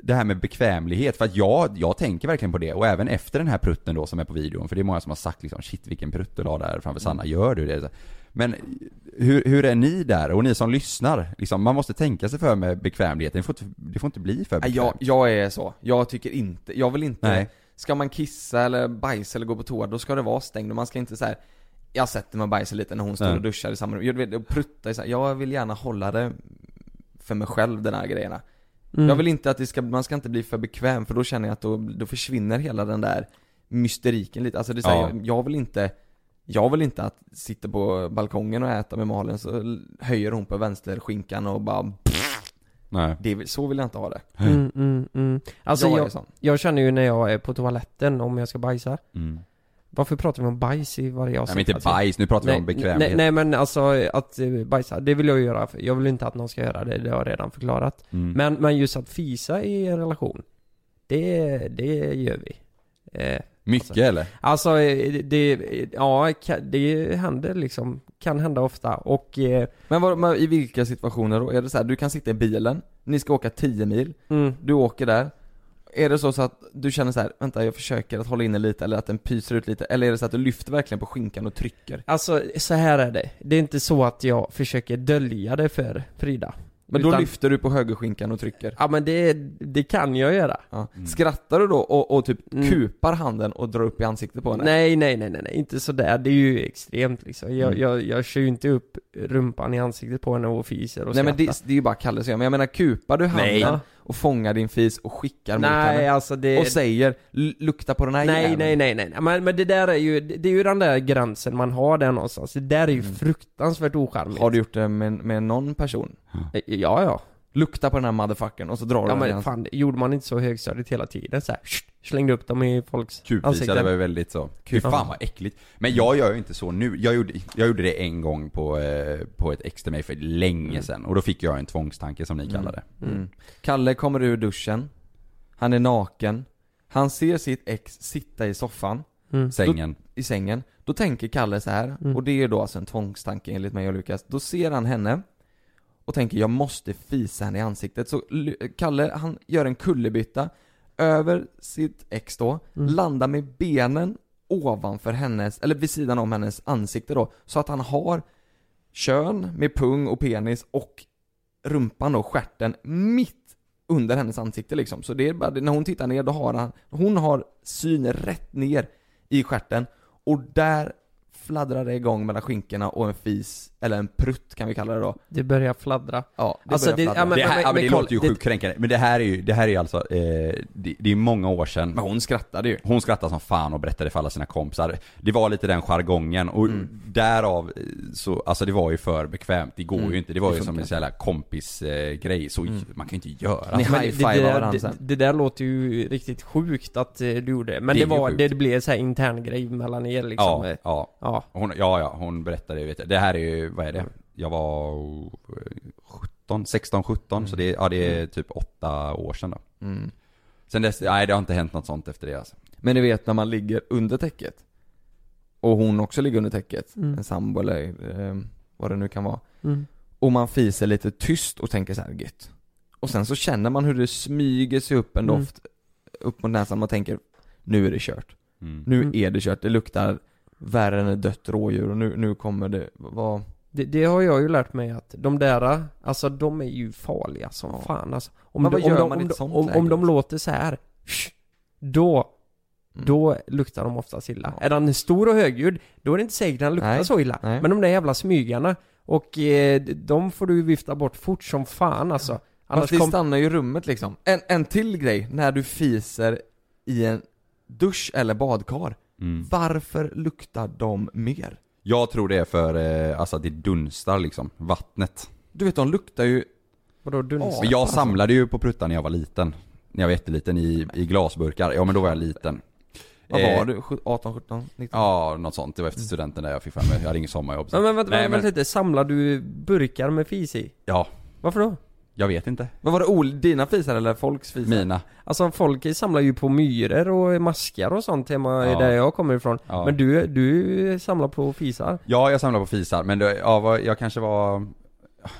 Det här med bekvämlighet, för att jag, jag tänker verkligen på det. Och även efter den här prutten då som är på videon, för det är många som har sagt liksom shit vilken prutt du la där framför Sanna, gör du det? Men hur, hur är ni där? Och ni som lyssnar, liksom, man måste tänka sig för med bekvämligheten, det får inte, det får inte bli för bekvämt. jag, jag är så. Jag tycker inte, jag vill inte, Nej. ska man kissa eller bajsa eller gå på toa, då ska det vara stängt och man ska inte så här. Jag sätter mig och bajsar lite när hon står och duschar i samma rum, jag och pruttar i så här. jag vill gärna hålla det för mig själv, den här grejerna. Mm. Jag vill inte att det ska, man ska inte bli för bekväm för då känner jag att då, då försvinner hela den där mysteriken lite, alltså det är så här, Ja. jag, jag vill inte jag vill inte att sitta på balkongen och äta med Malin så höjer hon på vänsterskinkan och bara Nej. det, Så vill jag inte ha det. Mm, mm, mm. Alltså jag, jag, jag känner ju när jag är på toaletten om jag ska bajsa. Mm. Varför pratar vi om bajs i varje avsnitt? Nej men inte Alltså, bajs, nu pratar vi nej, om bekvämlighet. Nej, nej men alltså att eh, bajsa, det vill jag ju göra. Jag vill inte att någon ska göra det, det har jag redan förklarat. Mm. Men, men just att fisa i en relation, det, det gör vi. Eh, Mycket eller? alltså eh, det, ja det händer liksom, kan hända ofta och eh, Men, vad, men i vilka situationer då? Är det så här, du kan sitta i bilen, ni ska åka 10 mil, mm, du åker där Är det så, så att du känner så här, vänta jag försöker att hålla inne lite eller att den pyser ut lite Eller är det så att du lyfter verkligen på skinkan och trycker? Alltså så här är det. Det är inte så att jag försöker dölja det för Frida. Men då Utan- lyfter du på högerskinkan och trycker? Ja men det, det kan jag göra. Ja. Skrattar du då och, och typ Mm. kupar handen och drar upp i ansiktet på henne? Nej, nej, nej, nej, nej, inte sådär. Det är ju extremt liksom. Jag, Mm. jag, jag kör ju inte upp rumpan i ansiktet på henne och fiser och Nej men det, det är ju bara Kalle som gör, men jag menar kupar du handen Nej. och fångar din fis och skickar mot Nej, henne? alltså det... Och säger, "L- lukta på den här Nej, jäveln." nej, nej, nej. Men, men det där är ju, det är ju den där gränsen man har där någonstans. Det där är ju fruktansvärt ocharmigt. Har du gjort det med, med någon person? Eh, Ja, ja. Lukta på den här motherfuckern och så drar du Ja den i men fan, det gjorde man inte så högstadiet hela tiden så här. Slängde upp dem i folks Kupis, ja, ansikten. det var ju väldigt så. Fy fan vad äckligt. Men jag gör ju inte så nu. Jag gjorde, jag gjorde det en gång på, eh, på ett ex till mig för länge sedan. Och då fick jag en tvångstanke som ni kallar det. Mm. Kalle kommer ur duschen. Han är naken. Han ser sitt ex sitta i soffan, Mm. Sängen. i sängen. Då tänker Kalle så här, Mm. och det är då alltså en tvångstanke enligt mig och Lukas. Då ser han henne och tänker jag måste fisa henne i ansiktet. Så Kalle, han gör en kullerbytta över sitt ex då, Mm. landar med benen ovanför hennes, eller vid sidan om hennes ansikte då, så att han har kön med pung och penis och rumpan och stjärten mitt under hennes ansikte liksom. Så det är bara, när hon tittar ner då har han, hon har syn rätt ner i stjärten och där fladdrar det igång mellan skinkorna och en fis, eller en prutt kan vi kalla det då. Det börjar fladdra. Ja, det Alltså, börjar det- fladdra. ja, men- det här, ja, men det kolla, låter ju det- sjukt kränkande. Men det här är ju, det här är ju alltså, eh, det, det är många år sedan. Men hon skrattade ju. Hon skrattade som fan och berättade för alla sina kompisar. Det var lite den jargongen och Mm. därav eh, så, alltså det var ju för bekvämt. Det går Mm. ju inte. Det var Det ju som en sån jävla kompisgrej. Eh, så Mm. man kan ju inte göra. Ni. Men high-fivar det, det, varandra det, sen. det där låter ju riktigt sjukt att eh, du gjorde det. Men Det det, ju var, det blev så här intern grej mellan er liksom. Ja, ja. ja. Hon, ja, ja, hon berättade, vet jag. Det här är ju, vad är det? Jag var eh, 17, 16, 17, så det, ja, det är typ åtta år sedan då. Mm. Sen dess, nej det har inte hänt något sånt efter det alltså. Men ni vet när man ligger under täcket och hon också ligger under täcket, Mm. en sambo eller eh, vad det nu kan vara. Mm. Och man fiser lite tyst och tänker så här gött. Och sen så känner man hur det smyger sig upp en Mm. doft upp mot näsan, man tänker nu är det kört. Mm. Nu Mm. är det kört, det luktar värre än ett dött rådjur och nu, nu kommer det vara Det, det har jag ju lärt mig att de där, alltså de är ju farliga som Ja. fan alltså. Om, Men de, vad om, gör de, man i om, de, sånt om, om de låter så här, då, Mm. då luktar de oftast illa. Ja. Är den stor och högljudd, då är det inte säkert att den luktar Nej. så illa. Nej. Men de där jävla smygarna, och eh, de får du vifta bort fort som fan alltså. Fast Annars det kom, stannar ju i rummet liksom. En, en till grej, när du fiser i en dusch eller badkar. Mm. Varför luktar de mer? Jag tror det är för, eh, alltså att det dunstar liksom, vattnet. Du vet de luktar ju vadå dunsar? Men jag samlade ju på pruttar när jag var liten. När jag var jätteliten i, i glasburkar. Ja men då var jag liten. Vad Eh, var du? Sju- 18, 17, 19? Ja, något sånt. Det var efter studenten där jag fick för mig. Jag hade inget sommarjobb. så- men vänta, Nej, vänta, men- vänta lite, samlar du burkar med fis i? Ja, Varför då? Jag vet inte. Vad var det? Ol, dina fisar eller folks fisar? Mina. Alltså folk samlar ju på myror och maskar och sånt hemma Ja. där jag kommer ifrån. Ja. Men du, du samlar på fisar? Ja, jag samlade på fisar, men det, ja, vad- jag kanske var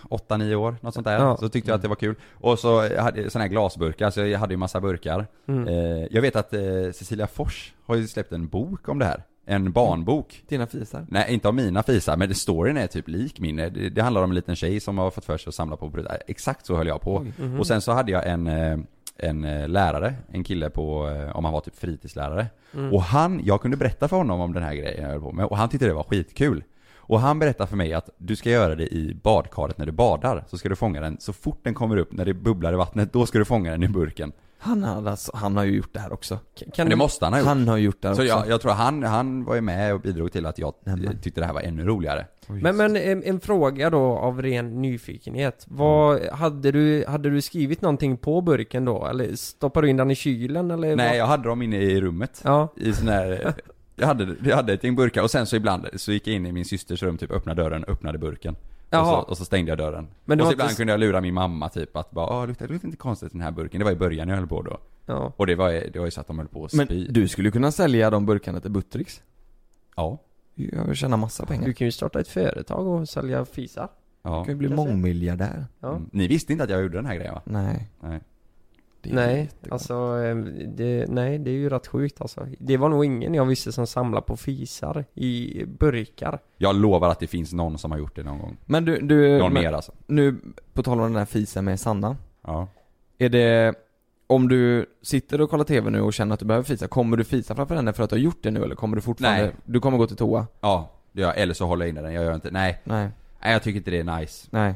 8-9 år, något sånt där. Ja. Så tyckte jag att det var kul. Och så hade jag såna här glasburkar, så jag hade ju massa burkar. Mm. Eh, jag vet att eh, Cecilia Fors har ju släppt en bok om det här. En barnbok. Dina fisar? Nej, inte av mina fisar, men storyn är typ lik min. Det, det handlar om en liten tjej som har fått för sig att samla på brudar. Exakt så höll jag på. Oj. Mhm. Och sen så hade jag en, eh, en eh, lärare, en kille på, eh, om han var typ fritidslärare. Mm. Och han, jag kunde berätta för honom om den här grejen jag höll på med och han tyckte det var skitkul. Och han berättade för mig att du ska göra det i badkaret när du badar. Så ska du fånga den så fort den kommer upp, när det bubblar i vattnet, då ska du fånga den i burken. Han, hade alltså, han har ju gjort det här också. Kan Men du, det måste han ha gjort. Han har gjort det här Så också. jag, jag tror han, han var ju med och bidrog till att jag Nämen. tyckte det här var ännu roligare. men, men en, en fråga då av ren nyfikenhet. Vad, hade, du, hade du skrivit någonting på burken då? Eller stoppar du in den i kylen eller? Nej, vad? jag hade dem inne i rummet. Ja. I sån här, jag hade, jag hade ett gäng burkar och sen så ibland så gick jag in i min systers rum, typ öppnade dörren, öppnade burken. Och så, och så stängde jag dörren. Men och så ibland inte kunde jag lura min mamma typ att bara, åh luktar det luktar inte konstigt i den här burken. Det var i början jag höll på då. Ja. Och det var, det var ju så att de höll på att Men spy. du skulle kunna sälja de burkarna till Buttricks. Ja. Jag vill tjäna massa pengar. Du kan ju starta ett företag och sälja fisar. ja. Du kan ju bli mångmiljardär. Ja. Mm. Ni visste inte att jag gjorde den här grejen va? Nej. Nej. Det Nej, alltså eh, det, nej det är ju rätt sjukt alltså. Det var nog ingen jag visste som samlar på fisar i burkar. Jag lovar att det finns någon som har gjort det någon gång. Men du, du Någon men, mer alltså. nu på tal om den här fisen med Sanna. Ja. Är det, om du sitter och kollar TV nu och känner att du behöver fisa, kommer du fisa framför henne för att du har gjort det nu eller kommer du fortfarande, Nej. du kommer gå till toa? Ja, det gör jag. Eller så håller jag inne den. Jag gör inte, nej. Nej, Nej jag tycker inte det är nice. nej.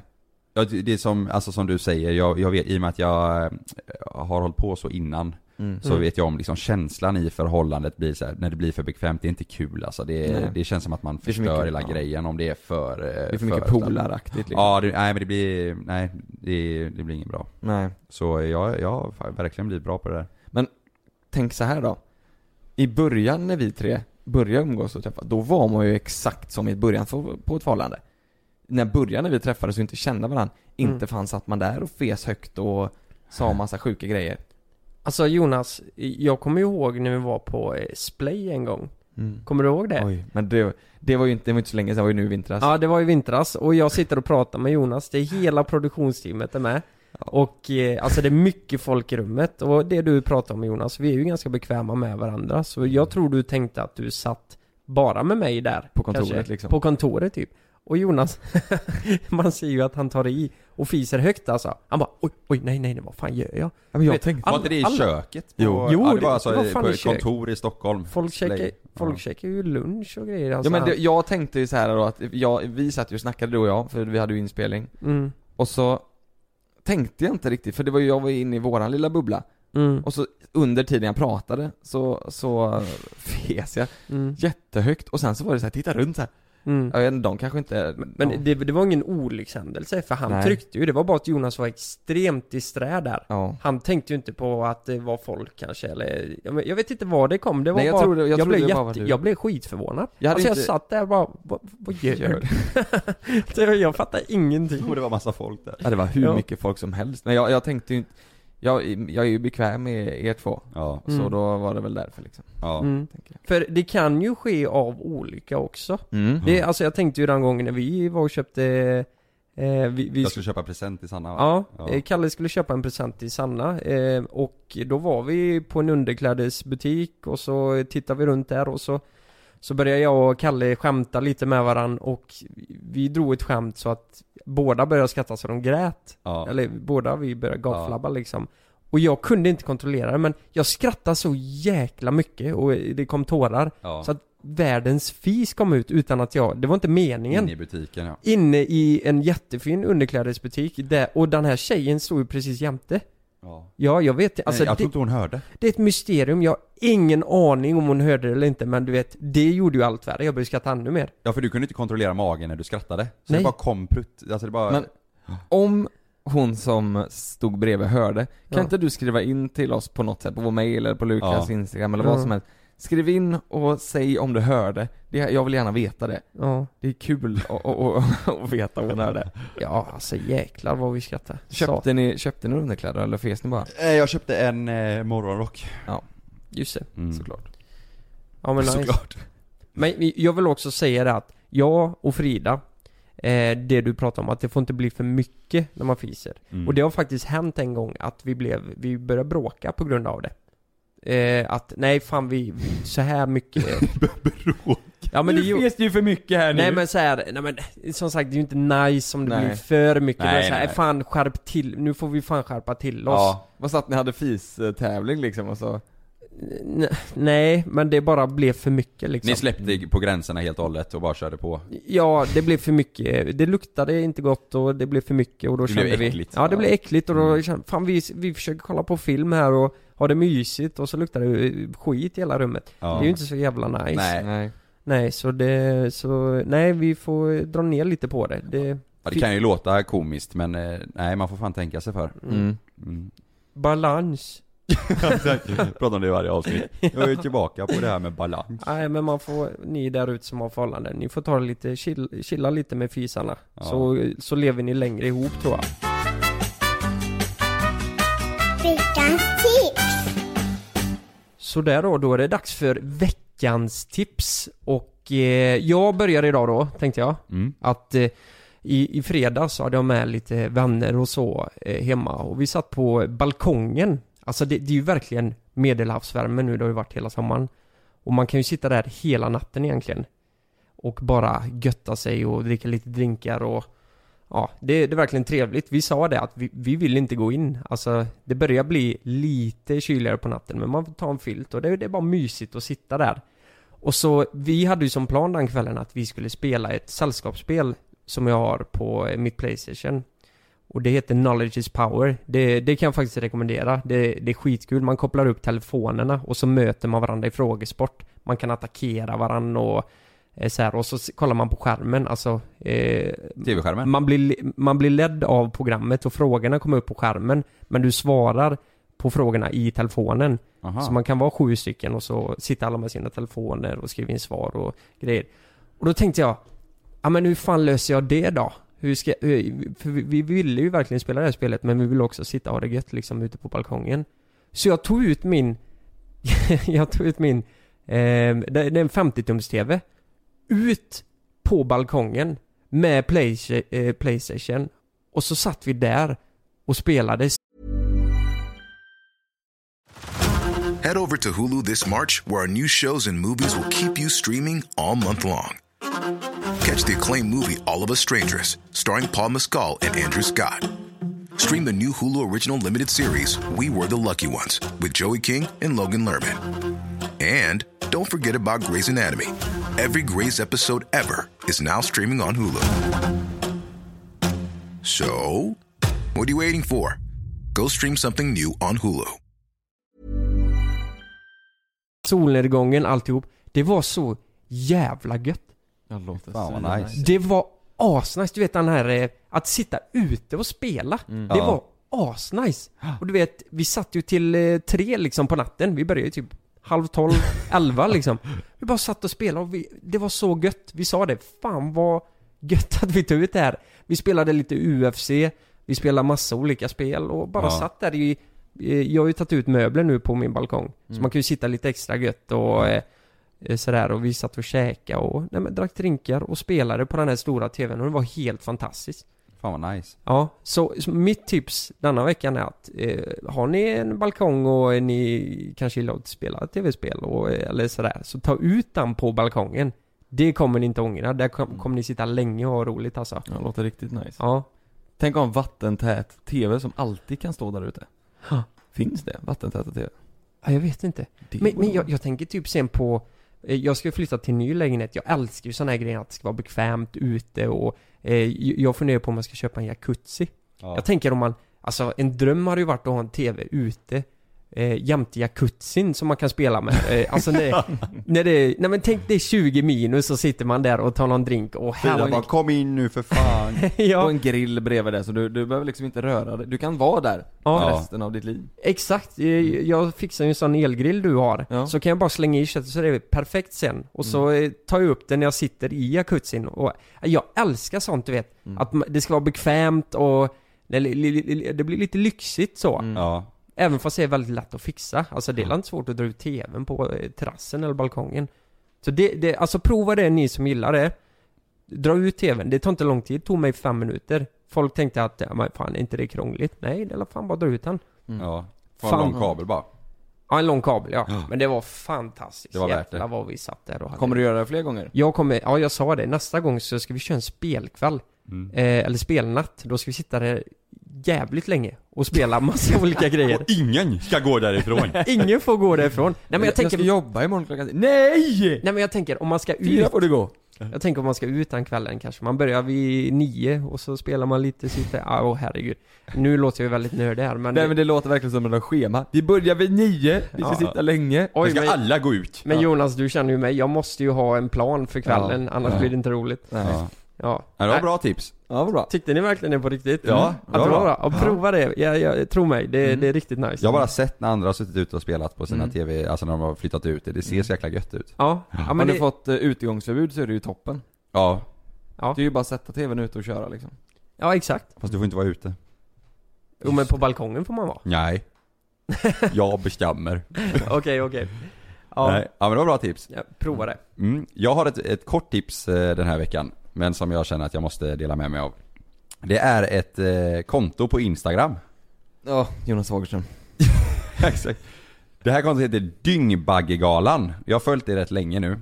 Ja, det är som, alltså som du säger, jag, jag vet, i och med att jag eh, har hållit på så innan Mm. Så Mm. vet jag om liksom känslan i förhållandet blir så här, när det blir för bekvämt, det är inte kul alltså. Det, Nej. det känns som att man för förstör mycket, hela ja. grejen om det är för... eh, Det är för mycket polaraktigt liksom. Ja, det, nej men det blir, nej det, det blir inget bra. Nej. Så jag, jag har verkligen blivit bra på det där. tänk så här då. I början när vi tre började umgås och träffas, då var man ju exakt som i början på på ett förhållande. När början när vi träffades och inte kände varandra, inte Mm. fanns satt man där och fes högt och sa massa sjuka grejer. Alltså Jonas, jag kommer ihåg när vi var på eh, Splay en gång. Kommer du ihåg det? Oj, men det, det var ju inte, det var inte så länge sedan, det var ju nu i vintras. Ja, det var i vintras och jag sitter och pratar med Jonas, det är hela produktionsteamet är med. Och eh, alltså det är mycket folk i rummet och det du pratar om Jonas, vi är ju ganska bekväma med varandra så jag tror du tänkte att du satt bara med mig där. På kontoret, liksom. På kontoret typ. Och Jonas, (laughs) man ser ju att han tar i och fiser högt alltså. Han bara oj, oj, nej, nej, nej, vad fan gör jag? Ja, men jag Vet, tänkte, Var inte det i alla- köket? På, Jo. Jo, ja, det var alltså det var fan på i ett kök. kontor i Stockholm. Folk käkar, folk Ja. käkar ju lunch och grejer alltså. ja men det, jag tänkte ju så här då att, jag, vi satt ju och snackade du och jag, för vi hade ju inspelning. mm, Och så tänkte jag inte riktigt, för det var ju, jag var inne i våran lilla bubbla. mm, Och så under tiden jag pratade så, så (laughs) fes jag mm, jättehögt och sen så var det så här, titta runt så här. Mm. Jag vet de kanske inte... Men ja. det, det var ingen olyckshändelse för han Nej. tryckte ju, det var bara att Jonas var extremt disträ där. Ja. Han tänkte ju inte på att det var folk kanske eller, jag men- jag vet inte var det kom, det var Nej, jag bara, tror det- jag tror blev var jätte, du. jag blev skitförvånad. Jag alltså jag inte- satt där och bara, vad, vad gör Gör du? Det- (laughs) jag fattar ingenting. Och det var massa folk där. Ja, det var hur Ja. mycket folk som helst. Men jag, jag tänkte ju inte, jag, jag är ju bekväm med er två. Ja, Så Mm. då var det väl därför liksom, ja. Mm. tänker jag. För det kan ju ske av olycka också. Mm. Det, alltså jag tänkte ju den gången när vi var och köpte, eh, vi, vi Jag skulle köpa present till Sanna va? Ja, Ja. eh, Kalle skulle köpa en present till Sanna eh, och då var vi på en underklädesbutik och så tittade vi runt där och så Så började jag och Kalle skämta lite med varann och vi drog ett skämt så att båda började skratta så de grät. Ja. Eller båda vi började gapflabba liksom. Och jag kunde inte kontrollera det men jag skrattade så jäkla mycket och det kom tårar. Ja. Så att världens fis kom ut utan att jag, det var inte meningen. Inne i butiken ja. Inne i en jättefin underklädesbutik. Där, och den här tjejen stod ju precis jämte ja. Ja, jag vet alltså Nej, jag det, tror inte hon hörde. det är ett mysterium, jag har ingen aning om hon hörde det eller inte men du vet, det gjorde ju allt värre, jag började skratta ännu mer Ja för du kunde inte kontrollera magen när du skrattade. Så Nej. det bara kom prutt, alltså det bara... Men om hon som stod bredvid hörde, kan Ja. inte du skriva in till oss på något sätt, på vår mail eller på Lukas Ja. instagram eller vad som helst Skriv in och säg om du hörde, det, jag vill gärna veta det Ja, Det är kul att, veta om hon hörde ja alltså jäklar vad vi skrattade Köpte ni, köpte ni underkläder eller fes ni bara? Eh, Jag köpte en eh, morgonrock. Just det, Mm. Såklart ja men nice. Såklart. Men jag vill också säga det att jag och Frida eh, Det du pratar om, att det får inte bli för mycket när man fiser Mm. Och det har faktiskt hänt en gång att vi blev, vi började bråka på grund av det eh, Att, nej fan vi, så här mycket (laughs) Ja men det ju, fes det ju för mycket här Nej men så här, nej men som sagt det är ju inte nice om det Nej. blir för mycket Nej, men så här, nej. fan skärp till, nu får vi fan skärpa till oss Ja. Vad satt ni hade fis-tävling liksom och så? N- Nej, men det bara blev för mycket liksom Ni släppte på gränserna helt och hållet och bara körde på. Ja, det blev för mycket. Det luktade inte gott och det blev för mycket och då Det blev kände vi äckligt. Ja, det blev äckligt och då Mm. kände fan vi, vi försöker kolla på film här och ha det mysigt och så luktar det eh, skit i hela rummet Ja. Det är ju inte så jävla nice Nej. Nej Nej, så det, så, nej vi får dra ner lite på det, det Ja, det kan ju låta komiskt men eh, nej man får fan tänka sig för. mm. Mm. Balans (laughs) Pratar om det i varje avsnitt. Jag är tillbaka på det här med balans. Nej men man får, ni där ute som har förhållanden, ni får ta det lite, chill, chilla lite med fisarna Ja. så, så lever ni längre ihop tror jag Veckans tips! Så där då, då är det dags för veckans tips. Och eh, jag börjar idag då, tänkte jag. Mm. Att eh, i, i fredags hade jag med lite vänner och så eh, hemma. Och vi satt på balkongen. Alltså det, det är ju verkligen medelhavsvärme nu, det har ju varit hela sommaren. Och man kan ju sitta där hela natten egentligen. Och bara götta sig och dricka lite drinkar och Ja, det, det är verkligen trevligt. Vi sa det att vi, vi vill inte gå in. Alltså, det börjar bli lite kyligare på natten, men man får ta en filt och det, det är bara mysigt att sitta där. Och så, vi hade ju som plan den kvällen att vi skulle spela ett sällskapsspel som jag har på mitt Playstation. Och det heter Knowledge is power. Det, det kan jag faktiskt rekommendera. Det, det är skitkul. Man kopplar upp telefonerna och så möter man varandra i frågesport. Man kan attackera varandra och så här, och så kollar man på skärmen, alltså eh, TV-skärmen? man blir, man blir ledd av programmet och frågorna kommer upp på skärmen Men du svarar på frågorna i telefonen. Aha. Så man kan vara sju stycken och så sitter alla med sina telefoner och skriver in svar och grejer. Och då tänkte jag, ja men hur fan löser jag det då? Hur ska, hur, för vi, vi ville ju verkligen spela det här spelet men vi ville också sitta och ha det gött liksom ute på balkongen. Så jag tog ut min, (laughs) jag tog ut min, eh, det, det är en 50-tums-TV, ut på balkongen med play, eh, Playstation. Och så satt vi där och spelade Head over to Hulu this March, where our new shows and movies will keep you streaming all month long. Catch the acclaimed movie All of Us Strangers, starring Paul Mescal and Andrew Scott. Stream the new Hulu original limited series We Were the Lucky Ones with Joey King and Logan Lerman. And don't forget about Grey's Anatomy. Every Grey's episode ever is now streaming on Hulu. So, what are you waiting for? Go stream something new on Hulu. solnedgången, alltihop. Det var så jävla gött. Det låter Fan, vad nice. Det var asnice, du vet den här, eh, att sitta ute och spela. Det Ja. var asnice. Och du vet, vi satt ju till eh, tre liksom på natten, vi började ju typ halv tolv, (laughs) elva liksom. Vi bara satt och spelade och vi, det var så gött. Vi sa det, fan vad gött att vi tog ut det här. Vi spelade lite UFC, vi spelade massa olika spel och bara Ja. satt där i eh, jag har ju tagit ut möbler nu på min balkong. Så man kan ju sitta lite extra gött och eh, eh, sådär och vi satt och käkade och nej, men, drack drinkar och spelade på den här stora tvn och det var helt fantastiskt. Fan vad nice. Ja, så, så mitt tips denna veckan är att eh, har ni en balkong och ni kanske gillar att spela tv-spel och, eh, eller sådär, så ta ut den på balkongen. Det kommer ni inte ångra, där kom, kommer ni sitta länge och ha roligt alltså. Ja, det låter riktigt nice. Ja. Tänk om vattentät TV som alltid kan stå där ute. Ja. Finns det vattentäta TV? ja, jag vet inte. Det Men, men jag, jag tänker typ sen på eh, jag ska flytta till en ny lägenhet, jag älskar ju såna här grejer att det ska vara bekvämt ute och eh, Jag funderar på om man ska köpa en jacuzzi Ja. Jag tänker om man, alltså en dröm hade ju varit att ha en TV ute eh, jämte jacuzzin som man kan spela med. Eh, alltså när, (laughs) när det, nej men tänk det är 20 minus och sitter man där och tar någon drink och Frida bara här kom in nu för fan. (laughs) Och Ja, en grill bredvid det, så du, du behöver liksom inte röra dig. Du kan vara där Ja. resten av ditt liv. exakt. Eh, Jag fixar ju en sån elgrill du har. Ja. Så kan jag bara slänga i köttet så är det perfekt sen. Och så eh, tar jag upp den när jag sitter i jacuzzin. Och jag älskar sånt du vet. Att ma- det ska vara bekvämt och det, det blir lite lyxigt så. Ja. Även fast det är väldigt lätt att fixa. Alltså det är inte svårt att dra ut TVn på eh, terrassen eller balkongen. Så det, det, alltså prova det ni som gillar det. Dra ut TVn, det tar inte lång tid, det tog mig fem minuter. Folk tänkte att, ja men fan är inte det krångligt? Nej, det är fan bara dra ut den. Ja. Få en Fan. lång kabel bara. Ja, en lång kabel ja. Men det var fantastiskt. Det var värt Jävlar det. vad vi satt där och hade Kommer du göra det fler gånger? Jag kommer, ja jag sa det, nästa gång så ska vi köra en spelkväll. Mm. Eh, eller spelnatt. Då ska vi sitta där jävligt länge och spela massa (laughs) olika grejer. Och ingen ska gå därifrån. (laughs) Ingen får gå därifrån. Nej men jag tänker, ska jobba imorgon klockan Nej! nej men jag tänker om man ska Fyra ut får du gå. Jag tänker om man ska ut den kvällen kanske. Man börjar vid nio och så spelar man lite, sitter, ja åh herregud. Nu låter jag ju väldigt nördig här men... Nej men det låter verkligen som ett schema. Vi börjar vid nio, vi ska Ja. sitta länge. Oj, ska men, alla gå ut. men Jonas du känner ju mig, jag måste ju ha en plan för kvällen annars Ja. blir det inte roligt. Ja. Ja. Ja, det var Nej, bra tips. Ja, vad bra. Tyckte ni verkligen det på riktigt? Ja, bra, det var bra. Och prova det, jag, jag, tro mig, det, Mm. det är riktigt nice. Jag har bara sett när andra har suttit ute och spelat på sina Mm. TV, alltså när de har flyttat ut det. Det ser så jäkla gött ut. Ja, ja Har men du det, fått uh, utegångsförbud så är det ju toppen. Ja, Ja. Det är ju bara att sätta tvn ute och köra liksom. ja exakt. fast du får inte vara ute. Jo men på balkongen får man vara. Nej. (laughs) Jag bestämmer. Okej, okej. Ja, Nej. Ja men det var bra tips. ja, prova det. Mm. Jag har ett, ett kort tips eh, den här veckan, men som jag känner att jag måste dela med mig av. Det är ett eh, konto på Instagram. Ja, Jonas Fagerström. (laughs) Exakt. Det här kontot heter Dyngbaggegalan. Jag har följt det rätt länge nu.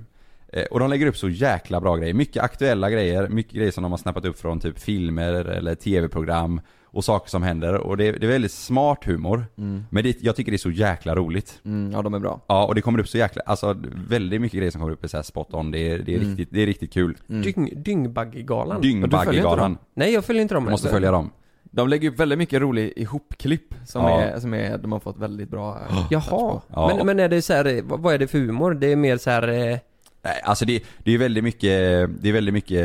Eh, Och de lägger upp så jäkla bra grejer. Mycket aktuella grejer, mycket grejer som de har snappat upp från typ filmer eller tv-program och saker som händer. Och det är, det är väldigt smart humor. Men det, jag tycker det är så jäkla roligt. Mm, ja de är bra. Ja, och det kommer upp så jäkla, alltså väldigt mycket grejer som kommer upp är så här spot on. Det är, det är, Mm. riktigt, det är riktigt kul. Dyng, Dyngbaggegalan. Dyngbaggegalan. Nej jag följer inte dem. Du måste följa dem. De lägger upp väldigt mycket rolig ihopklipp som, Ja. är, som är, de har fått väldigt bra eh, (gasps) Jaha. Ja. Men, men är det så här, eh, vad vad är det för humor? Det är mer så här, eh, Nej, alltså det, det är väldigt mycket, det är väldigt mycket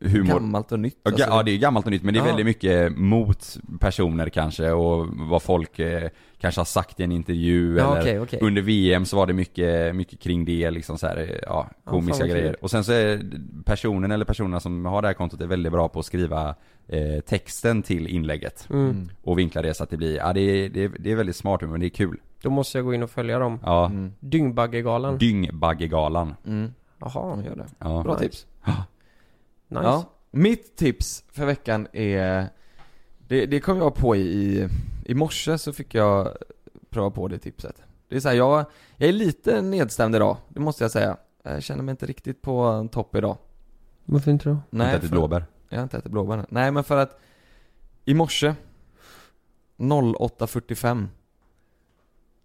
humor. gammalt och nytt. Ja, alltså. ja det är gammalt och nytt men det är Ja. väldigt mycket mot personer kanske och vad folk eh, kanske har sagt i en intervju Ja, eller okej, okej. under VM så var det mycket, mycket kring det liksom så här, eh, ja, komiska vad grejer. Och sen så är personen eller personerna som har det här kontot är väldigt bra på att skriva eh, texten till inlägget. Mm. Och vinkla det så att det blir, ja det är, det är, det är väldigt smart men det är kul. Då måste jag gå in och följa dem. Ja. Mm. Dyngbaggegalan. Dyngbaggegalan. Mm. Jaha, Gör det. Ja. Bra Nice. tips. Nice. Ja. Mitt tips för veckan är Det, det kom jag på i, i, morse så fick jag pröva på det tipset Det är så här, jag, jag är lite nedstämd idag, det måste jag säga Jag känner mig inte riktigt på topp idag Varför inte då? Nej, inte ätit för- blåbär. Jag har inte ätit blåbär. Nej men för att I morse 08.45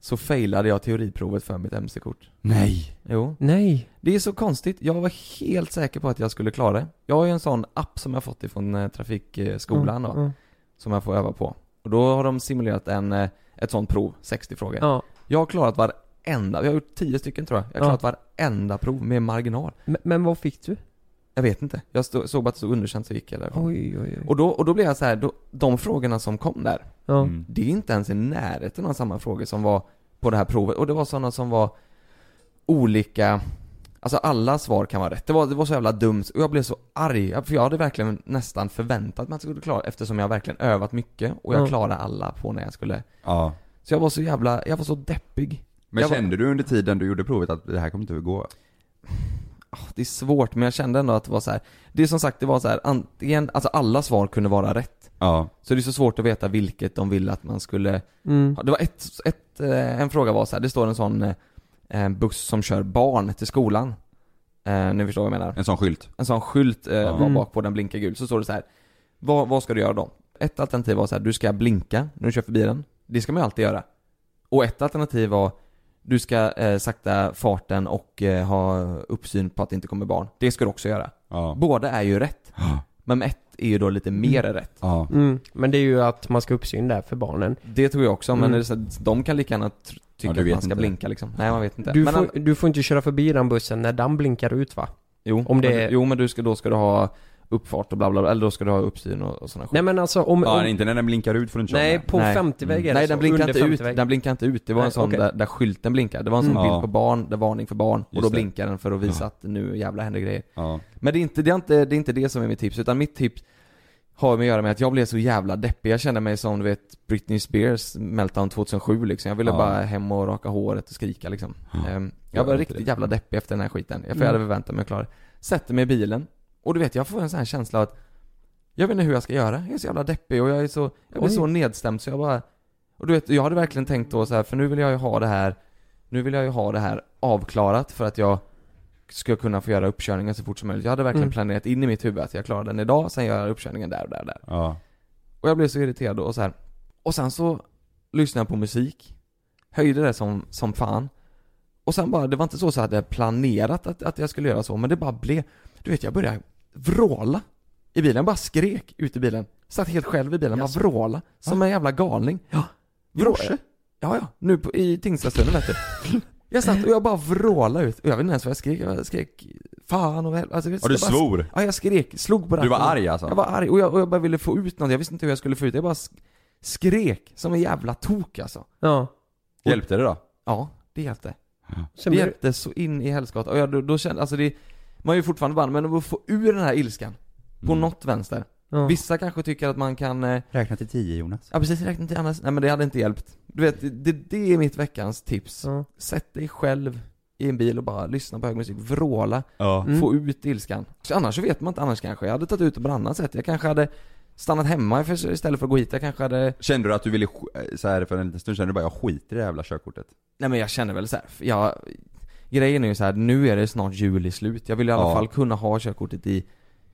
Så failade jag teoriprovet för mitt MC-kort Nej! Jo Nej. Det är så konstigt, jag var helt säker på att jag skulle klara det Jag har ju en sån app som jag fått ifrån eh, trafikskolan då Mm. Som jag får öva på Och då har de simulerat en, eh, ett sånt prov, 60 frågor Ja. Jag har klarat varenda, jag har gjort 10 stycken tror jag Jag har Ja. klarat varenda prov med marginal Men, men vad fick du? Jag vet inte, jag stod, såg bara att det stod underkänt så gick jag därifrån Oj, oj, oj. Och då, och då blev jag så här, då, de frågorna som kom där Ja. Mm. Det är inte ens i närheten av samma frågor som var på det här provet Och det var sådana som var olika Alltså alla svar kan vara rätt. Det var, det var så jävla dumt och jag blev så arg, för jag hade verkligen nästan förväntat mig att jag skulle klara eftersom jag verkligen övat mycket och jag Ja. klarade alla på när jag skulle Ja. Så jag var så jävla, jag var så deppig Men Jag var- kände du under tiden du gjorde provet att det här kommer inte att gå? Ah, Det är svårt men jag kände ändå att det var så här. Det är som sagt, det var så här, antingen, alltså alla svar kunde vara rätt Ja. Så det är så svårt att veta vilket de ville att man skulle Mm. Det var ett, ett, eh, en fråga var så här, det står en sån eh, en buss som kör barn till skolan eh, Ni förstår vad jag menar? En sån skylt? En sån skylt eh, Ja. var Mm. bak på, den blinkar gul, så står det så här. Vad, vad ska du göra då? Ett alternativ var så här, du ska blinka när du kör förbi den Det ska man ju alltid göra Och ett alternativ var Du ska eh, sakta farten och eh, ha uppsyn på att det inte kommer barn Det ska du också göra Ja. Båda är ju rätt. Men ett är ju då lite mer rätt Ja. Mm. Men det är ju att man ska uppsyn där för barnen. Det tror jag också, men Mm. är det så, att de kan lika gärna tr- tycka Ja, du att man ska inte. blinka liksom Nej man vet inte Du men får, han- du får inte köra förbi den bussen när den blinkar ut va? Jo, Om det men, är- jo men du ska, då ska du ha uppfart och bla bla, bla eller då ska du ha uppsyn och, och sådana Nej men alltså om... Ja, om inte när den blinkar ut får du inte köra nej, med. på Nej. 50-väg är det Nej så, den blinkar under inte ut, 50-väg. den blinkar inte ut. Det var Nej, en sån okej. där, där skylten blinkar. Det var en sån Mm. bild Ja. på barn, där varning för barn. Och Just då det. blinkar den för att visa att nu jävla händer grejer. Ja. Men det är, inte, det, är inte, det är inte det som är mitt tips, utan mitt tips har med att göra med att jag blev så jävla deppig. Jag kände mig som du vet Britney Spears meltdown 2007 liksom. Jag ville Ja. bara hem och raka håret och skrika liksom. Ja. Ehm, Jag jag var vet riktigt det. jävla deppig efter den här skiten. För Mm. jag hade förväntat mig att klara det. Sätter mig i bilen, och du vet jag får en sån här känsla att jag vet inte hur jag ska göra. Jag är så jävla deppig och jag är så, jag blir Oj. så nedstämd så jag bara Och du vet, jag hade verkligen tänkt då så här, för nu vill jag ju ha det här Nu vill jag ju ha det här avklarat för att jag ska kunna få göra uppkörningen så fort som möjligt. Jag hade verkligen Mm. planerat in i mitt huvud att jag klarar den idag, sen gör jag uppkörningen där och där och där. Ja. Och jag blev så irriterad och så här. Och sen så lyssnade jag på musik Höjde det som, som fan Och sen bara, det var inte så så att jag hade planerat att, att jag skulle göra så, men det bara blev Du vet, jag började vråla i bilen, jag bara skrek ut i bilen Satt helt själv i bilen, Jaså? bara vråla Som en jävla galning Ja, morse? Ja, ja, nu på, i tingsrättstunneln vet du Jag satt och jag bara vrålade ut, och jag vet inte ens vad jag skrek, jag skrek Fan och helvete, alltså, Och du bara- svor? Ja, jag skrek, slog på Du var ratten. arg alltså? Jag var arg och jag, och jag bara ville få ut något, jag visste inte hur jag skulle få ut det, jag bara sk- skrek som en jävla tok alltså. Ja. Hjälpte det då? Ja, det hjälpte. Sen Det hjälpte så in i helskotta. Och jag, då, då kände, alltså det, man är ju fortfarande band, men att få ur den här ilskan på Mm. något vänster. ja. Vissa kanske tycker att man kan, eh, Räkna till tio Jonas. ja precis, räkna till annars, nej men det hade inte hjälpt. Du vet, det, det, är mitt veckans tips. Ja. Sätt dig själv i en bil och bara lyssna på hög musik, vråla, Ja. Mm. få ut ilskan. Så annars så vet man inte, annars kanske jag hade tagit ut det på ett annat sätt. Jag kanske hade stannat hemma istället för att gå hit. Jag kanske hade Kände du att du ville, eh, så här för en liten stund kände du bara jag skiter i det jävla körkortet? Nej men jag känner väl så här, jag, grejen är ju så här, nu är det snart juli slut. Jag vill i alla Ja. fall kunna ha körkortet i,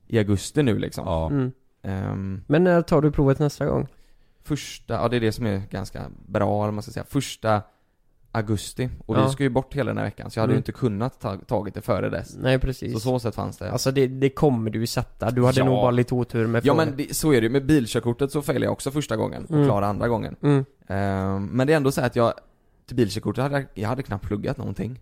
i augusti nu liksom. Ja. Mm. Ehm, Men när tar du provet nästa gång? första, ja det är det som är ganska bra, eller man ska säga, första augusti. Och Ja. vi ska ju bort hela den här veckan, så jag hade ju Mm. inte kunnat ta, tagit det före dess. Nej precis. Så så sätt fanns det. Alltså det, det kommer du ju sätta. Du hade Ja. nog bara lite otur med ja frågan. men det, så är det ju, med bilkörkortet så failade jag också första gången, och Mm. klarade andra gången. Mm. Ehm, men det är ändå så här att jag, till bilkörkortet hade jag, jag hade knappt pluggat någonting.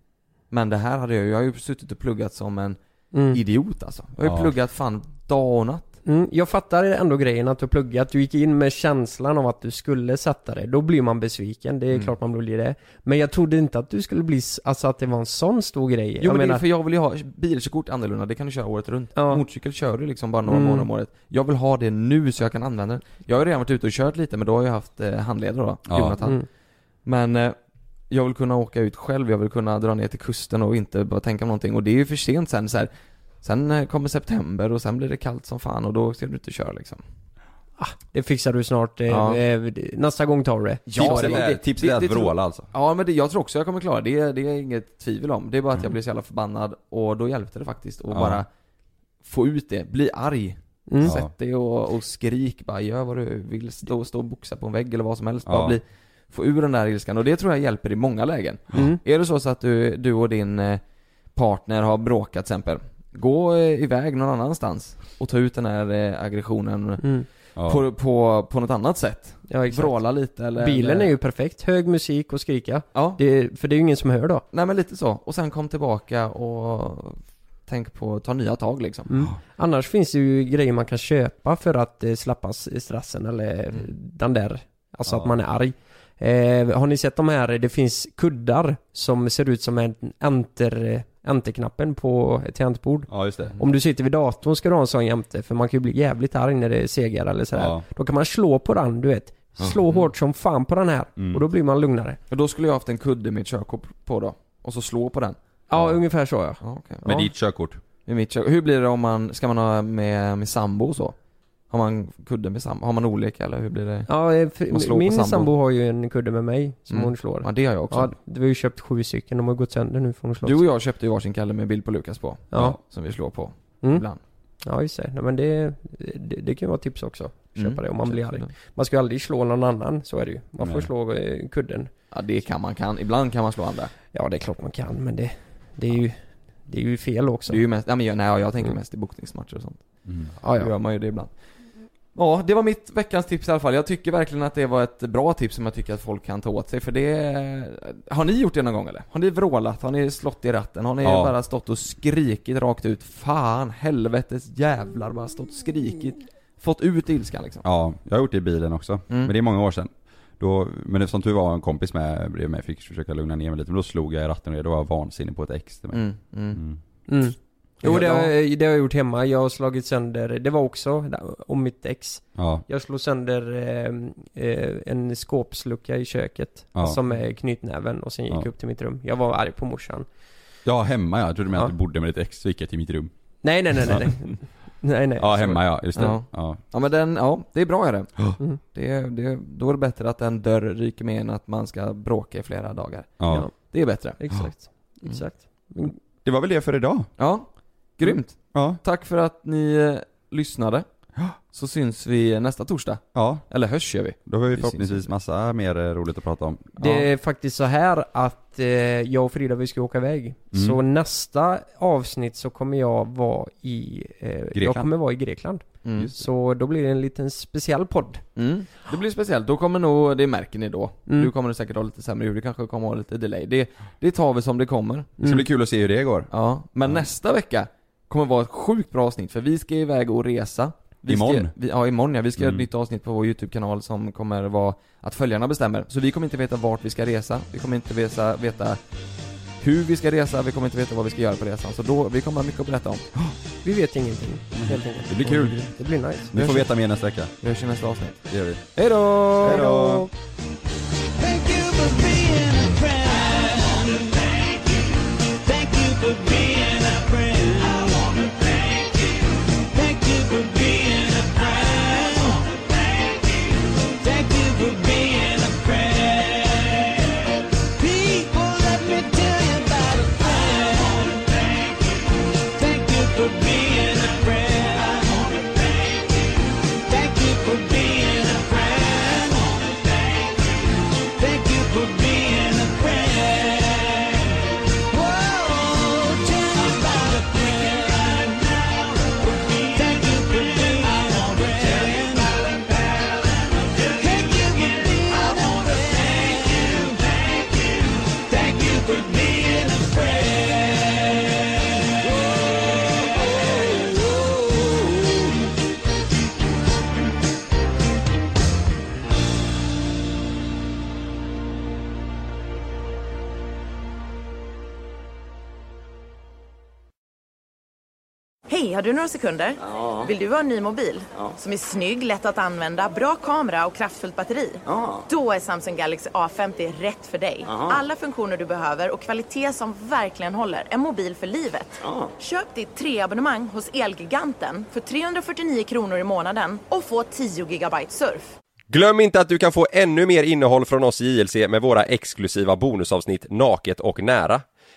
Men det här hade jag, jag har ju suttit och pluggat som en Mm. idiot alltså. Jag har ju Ja. pluggat fan dag och natt. Mm, jag fattar ändå grejen att du pluggat, du gick in med känslan av att du skulle sätta det, då blir man besviken, det är Mm. klart man blir det Men jag trodde inte att du skulle bli, alltså att det var en sån stor grej Jo jag men det menar, är för jag vill ju ha bilkörkort annorlunda, det kan du köra året runt. Ja. Motorcykel kör du liksom bara några Mm. månader om året. Jag vill ha det nu så jag kan använda det. Jag har ju redan varit ute och kört lite men då har jag haft eh, handledare då, Ja. Jonathan. mm, Men eh, jag vill kunna åka ut själv, jag vill kunna dra ner till kusten och inte bara tänka på någonting. Och det är ju för sent sen så här. Sen eh, kommer september och sen blir det kallt som fan och då ska du inte köra liksom. det fixar du snart, eh, Ja. eh, nästa gång tar du det Ja, tipset det- är, det- tipset det- är det att tror- vråla alltså. Ja men det, jag tror också jag kommer klara det, det är inget tvivel om. Det är bara att jag Mm. blir så jävla förbannad och då hjälpte det faktiskt att Ja. bara få ut det, bli arg. mm. Sätt dig och, och skrik bara, gör vad du vill, stå, stå och boxa på en vägg eller vad som helst. Ja. Bara bli, få ur den där ilskan och det tror jag hjälper i många lägen. Mm. Är det så, så att du, du och din eh, partner har bråkat till exempel, gå eh, iväg någon annanstans och ta ut den här eh, aggressionen Mm. Ja. på, på, på något annat sätt. Ja exakt Vråla lite eller Bilen eller, är ju perfekt, hög musik och skrika Ja, det, För det är ju ingen som hör då nej men lite så. Och sen kom tillbaka och tänk på att ta nya tag liksom. mm. Annars finns det ju grejer man kan köpa för att eh, släppa s- stressen eller Mm. den där Alltså Ja. att man är arg eh, Har ni sett de här, det finns kuddar som ser ut som en enter, enterknappen på ett tangentbord Ja just det. Om du sitter vid datorn ska du ha en sån jämte för man kan ju bli jävligt arg när det segar eller sådär Ja. Då kan man slå på den, du vet Slå Mm. hårt som fan på den här Mm. och då blir man lugnare Och då skulle jag haft en kudde med ett körkort på då. Och så slå på den. Ja, Ja. ungefär så ja Ja, okej. Med Ja. ditt körkort. I mitt kök. Hur blir det om man, ska man ha med, med sambo och så? Har man kudde med sambo? Har man olika eller hur blir det? Ja, för, min sambo. sambo. har ju en kudde med mig som Mm. hon slår Ja det har jag också. Ja, vi har ju köpt sju stycken, de har gått sönder nu får hon slåss du och jag köpte ju varsin kalle med bild på Lukas på. Ja. Som vi slår på mm. ibland. Ja just det, Nej, men det, det, det kan ju vara tips också Köpa Mm. det om man blir arg. Man ska ju aldrig slå någon annan, så är det ju Man får Nej. slå eh, kudden Ja det kan man kan. Ibland kan man slå andra. Ja det är klart man kan, men det, det är ju Det är ju fel också Det är ju mest, ja, men jag, nej jag tänker Mm. mest i boxningsmatcher och sånt. Mm. Ja, Då ja. gör man ju det ibland. Ja, det var mitt veckans tips i alla fall. Jag tycker verkligen att det var ett bra tips som jag tycker att folk kan ta åt sig för det... Har ni gjort det någon gång eller? Har ni vrålat? Har ni slått i ratten? Har ni Ja. bara stått och skrikit rakt ut? Fan, helvetes jävlar, bara stått och skrikit. Fått ut ilskan liksom. Ja, jag har gjort det i bilen också. Mm. Men det är många år sedan. Då, men som tur var en kompis med bredvid mig, fick försöka lugna ner mig lite. Men då slog jag i ratten och då var jag vansinnig på ett ex till mig. Mm, mm. Mm. Mm. Jo det, har, jag- det har jag gjort hemma, jag har slagit sönder, det var också om mitt ex Ja, Jag slog sönder eh, eh, en skåpslucka i köket Ja. Som med knytnäven och sen gick Ja. jag upp till mitt rum Jag var arg på morsan ja hemma ja. Jag trodde med Ja. att du bodde med ditt ex, så gick jag till mitt rum. Nej nej nej nej nej (laughs) Nej nej Ja, hemma ja, just det. Ja. Ja. Ja men den, ja, det är bra är det. Mm. det, det. Då är det bättre att en dörr ryker med än att man ska bråka i flera dagar. Ja. Ja. Det är bättre. Exakt, Mm. exakt Men- Det var väl det för idag? Ja, grymt. Ja. Tack för att ni eh, lyssnade. Så syns vi nästa torsdag. Ja, Eller hörs gör vi. då har vi Vi förhoppningsvis massa mer eh, roligt att prata om. Det är faktiskt så här att eh, jag och Frida vi ska åka iväg Mm. Så nästa avsnitt så kommer jag vara i eh, Jag Grekland. kommer vara i Grekland Mm. Så då blir det en liten speciell podd Mm. Det blir speciellt. Då kommer nog, det märker ni då. Mm. Du kommer säkert ha lite sämre ljud, det kanske kommer ha lite delay. Det, det tar vi som det kommer. Det ska Mm. bli kul att se hur det går. Ja, men nästa vecka kommer vara ett sjukt bra avsnitt för vi ska iväg och resa. Vi Imorgon. Ska, vi, ja, imorgon ja. Vi ska göra Mm. ett nytt avsnitt på vår YouTube-kanal som kommer vara att följarna bestämmer. Så vi kommer inte veta vart vi ska resa, vi kommer inte veta, veta hur vi ska resa, vi kommer inte veta vad vi ska göra på resan. Så då, vi kommer ha mycket att berätta om. (gasps) Vi vet ingenting, helt enkelt Det blir kul. Det blir nice Ni får veta mer nästa vecka. Vi hörs i nästa avsnitt. Det gör vi. Hej då! Har du några sekunder? Vill du ha en ny mobil? Som är snygg, lätt att använda, bra kamera och kraftfullt batteri? Då är Samsung Galaxy A50 rätt för dig. Alla funktioner du behöver och kvalitet som verkligen håller. En mobil för livet. Köp ditt treabonnemang hos Elgiganten för 349 kronor i månaden och få 10 gigabyte surf. Glöm inte att du kan få ännu mer innehåll från oss i JLC med våra exklusiva bonusavsnitt Naket och Nära.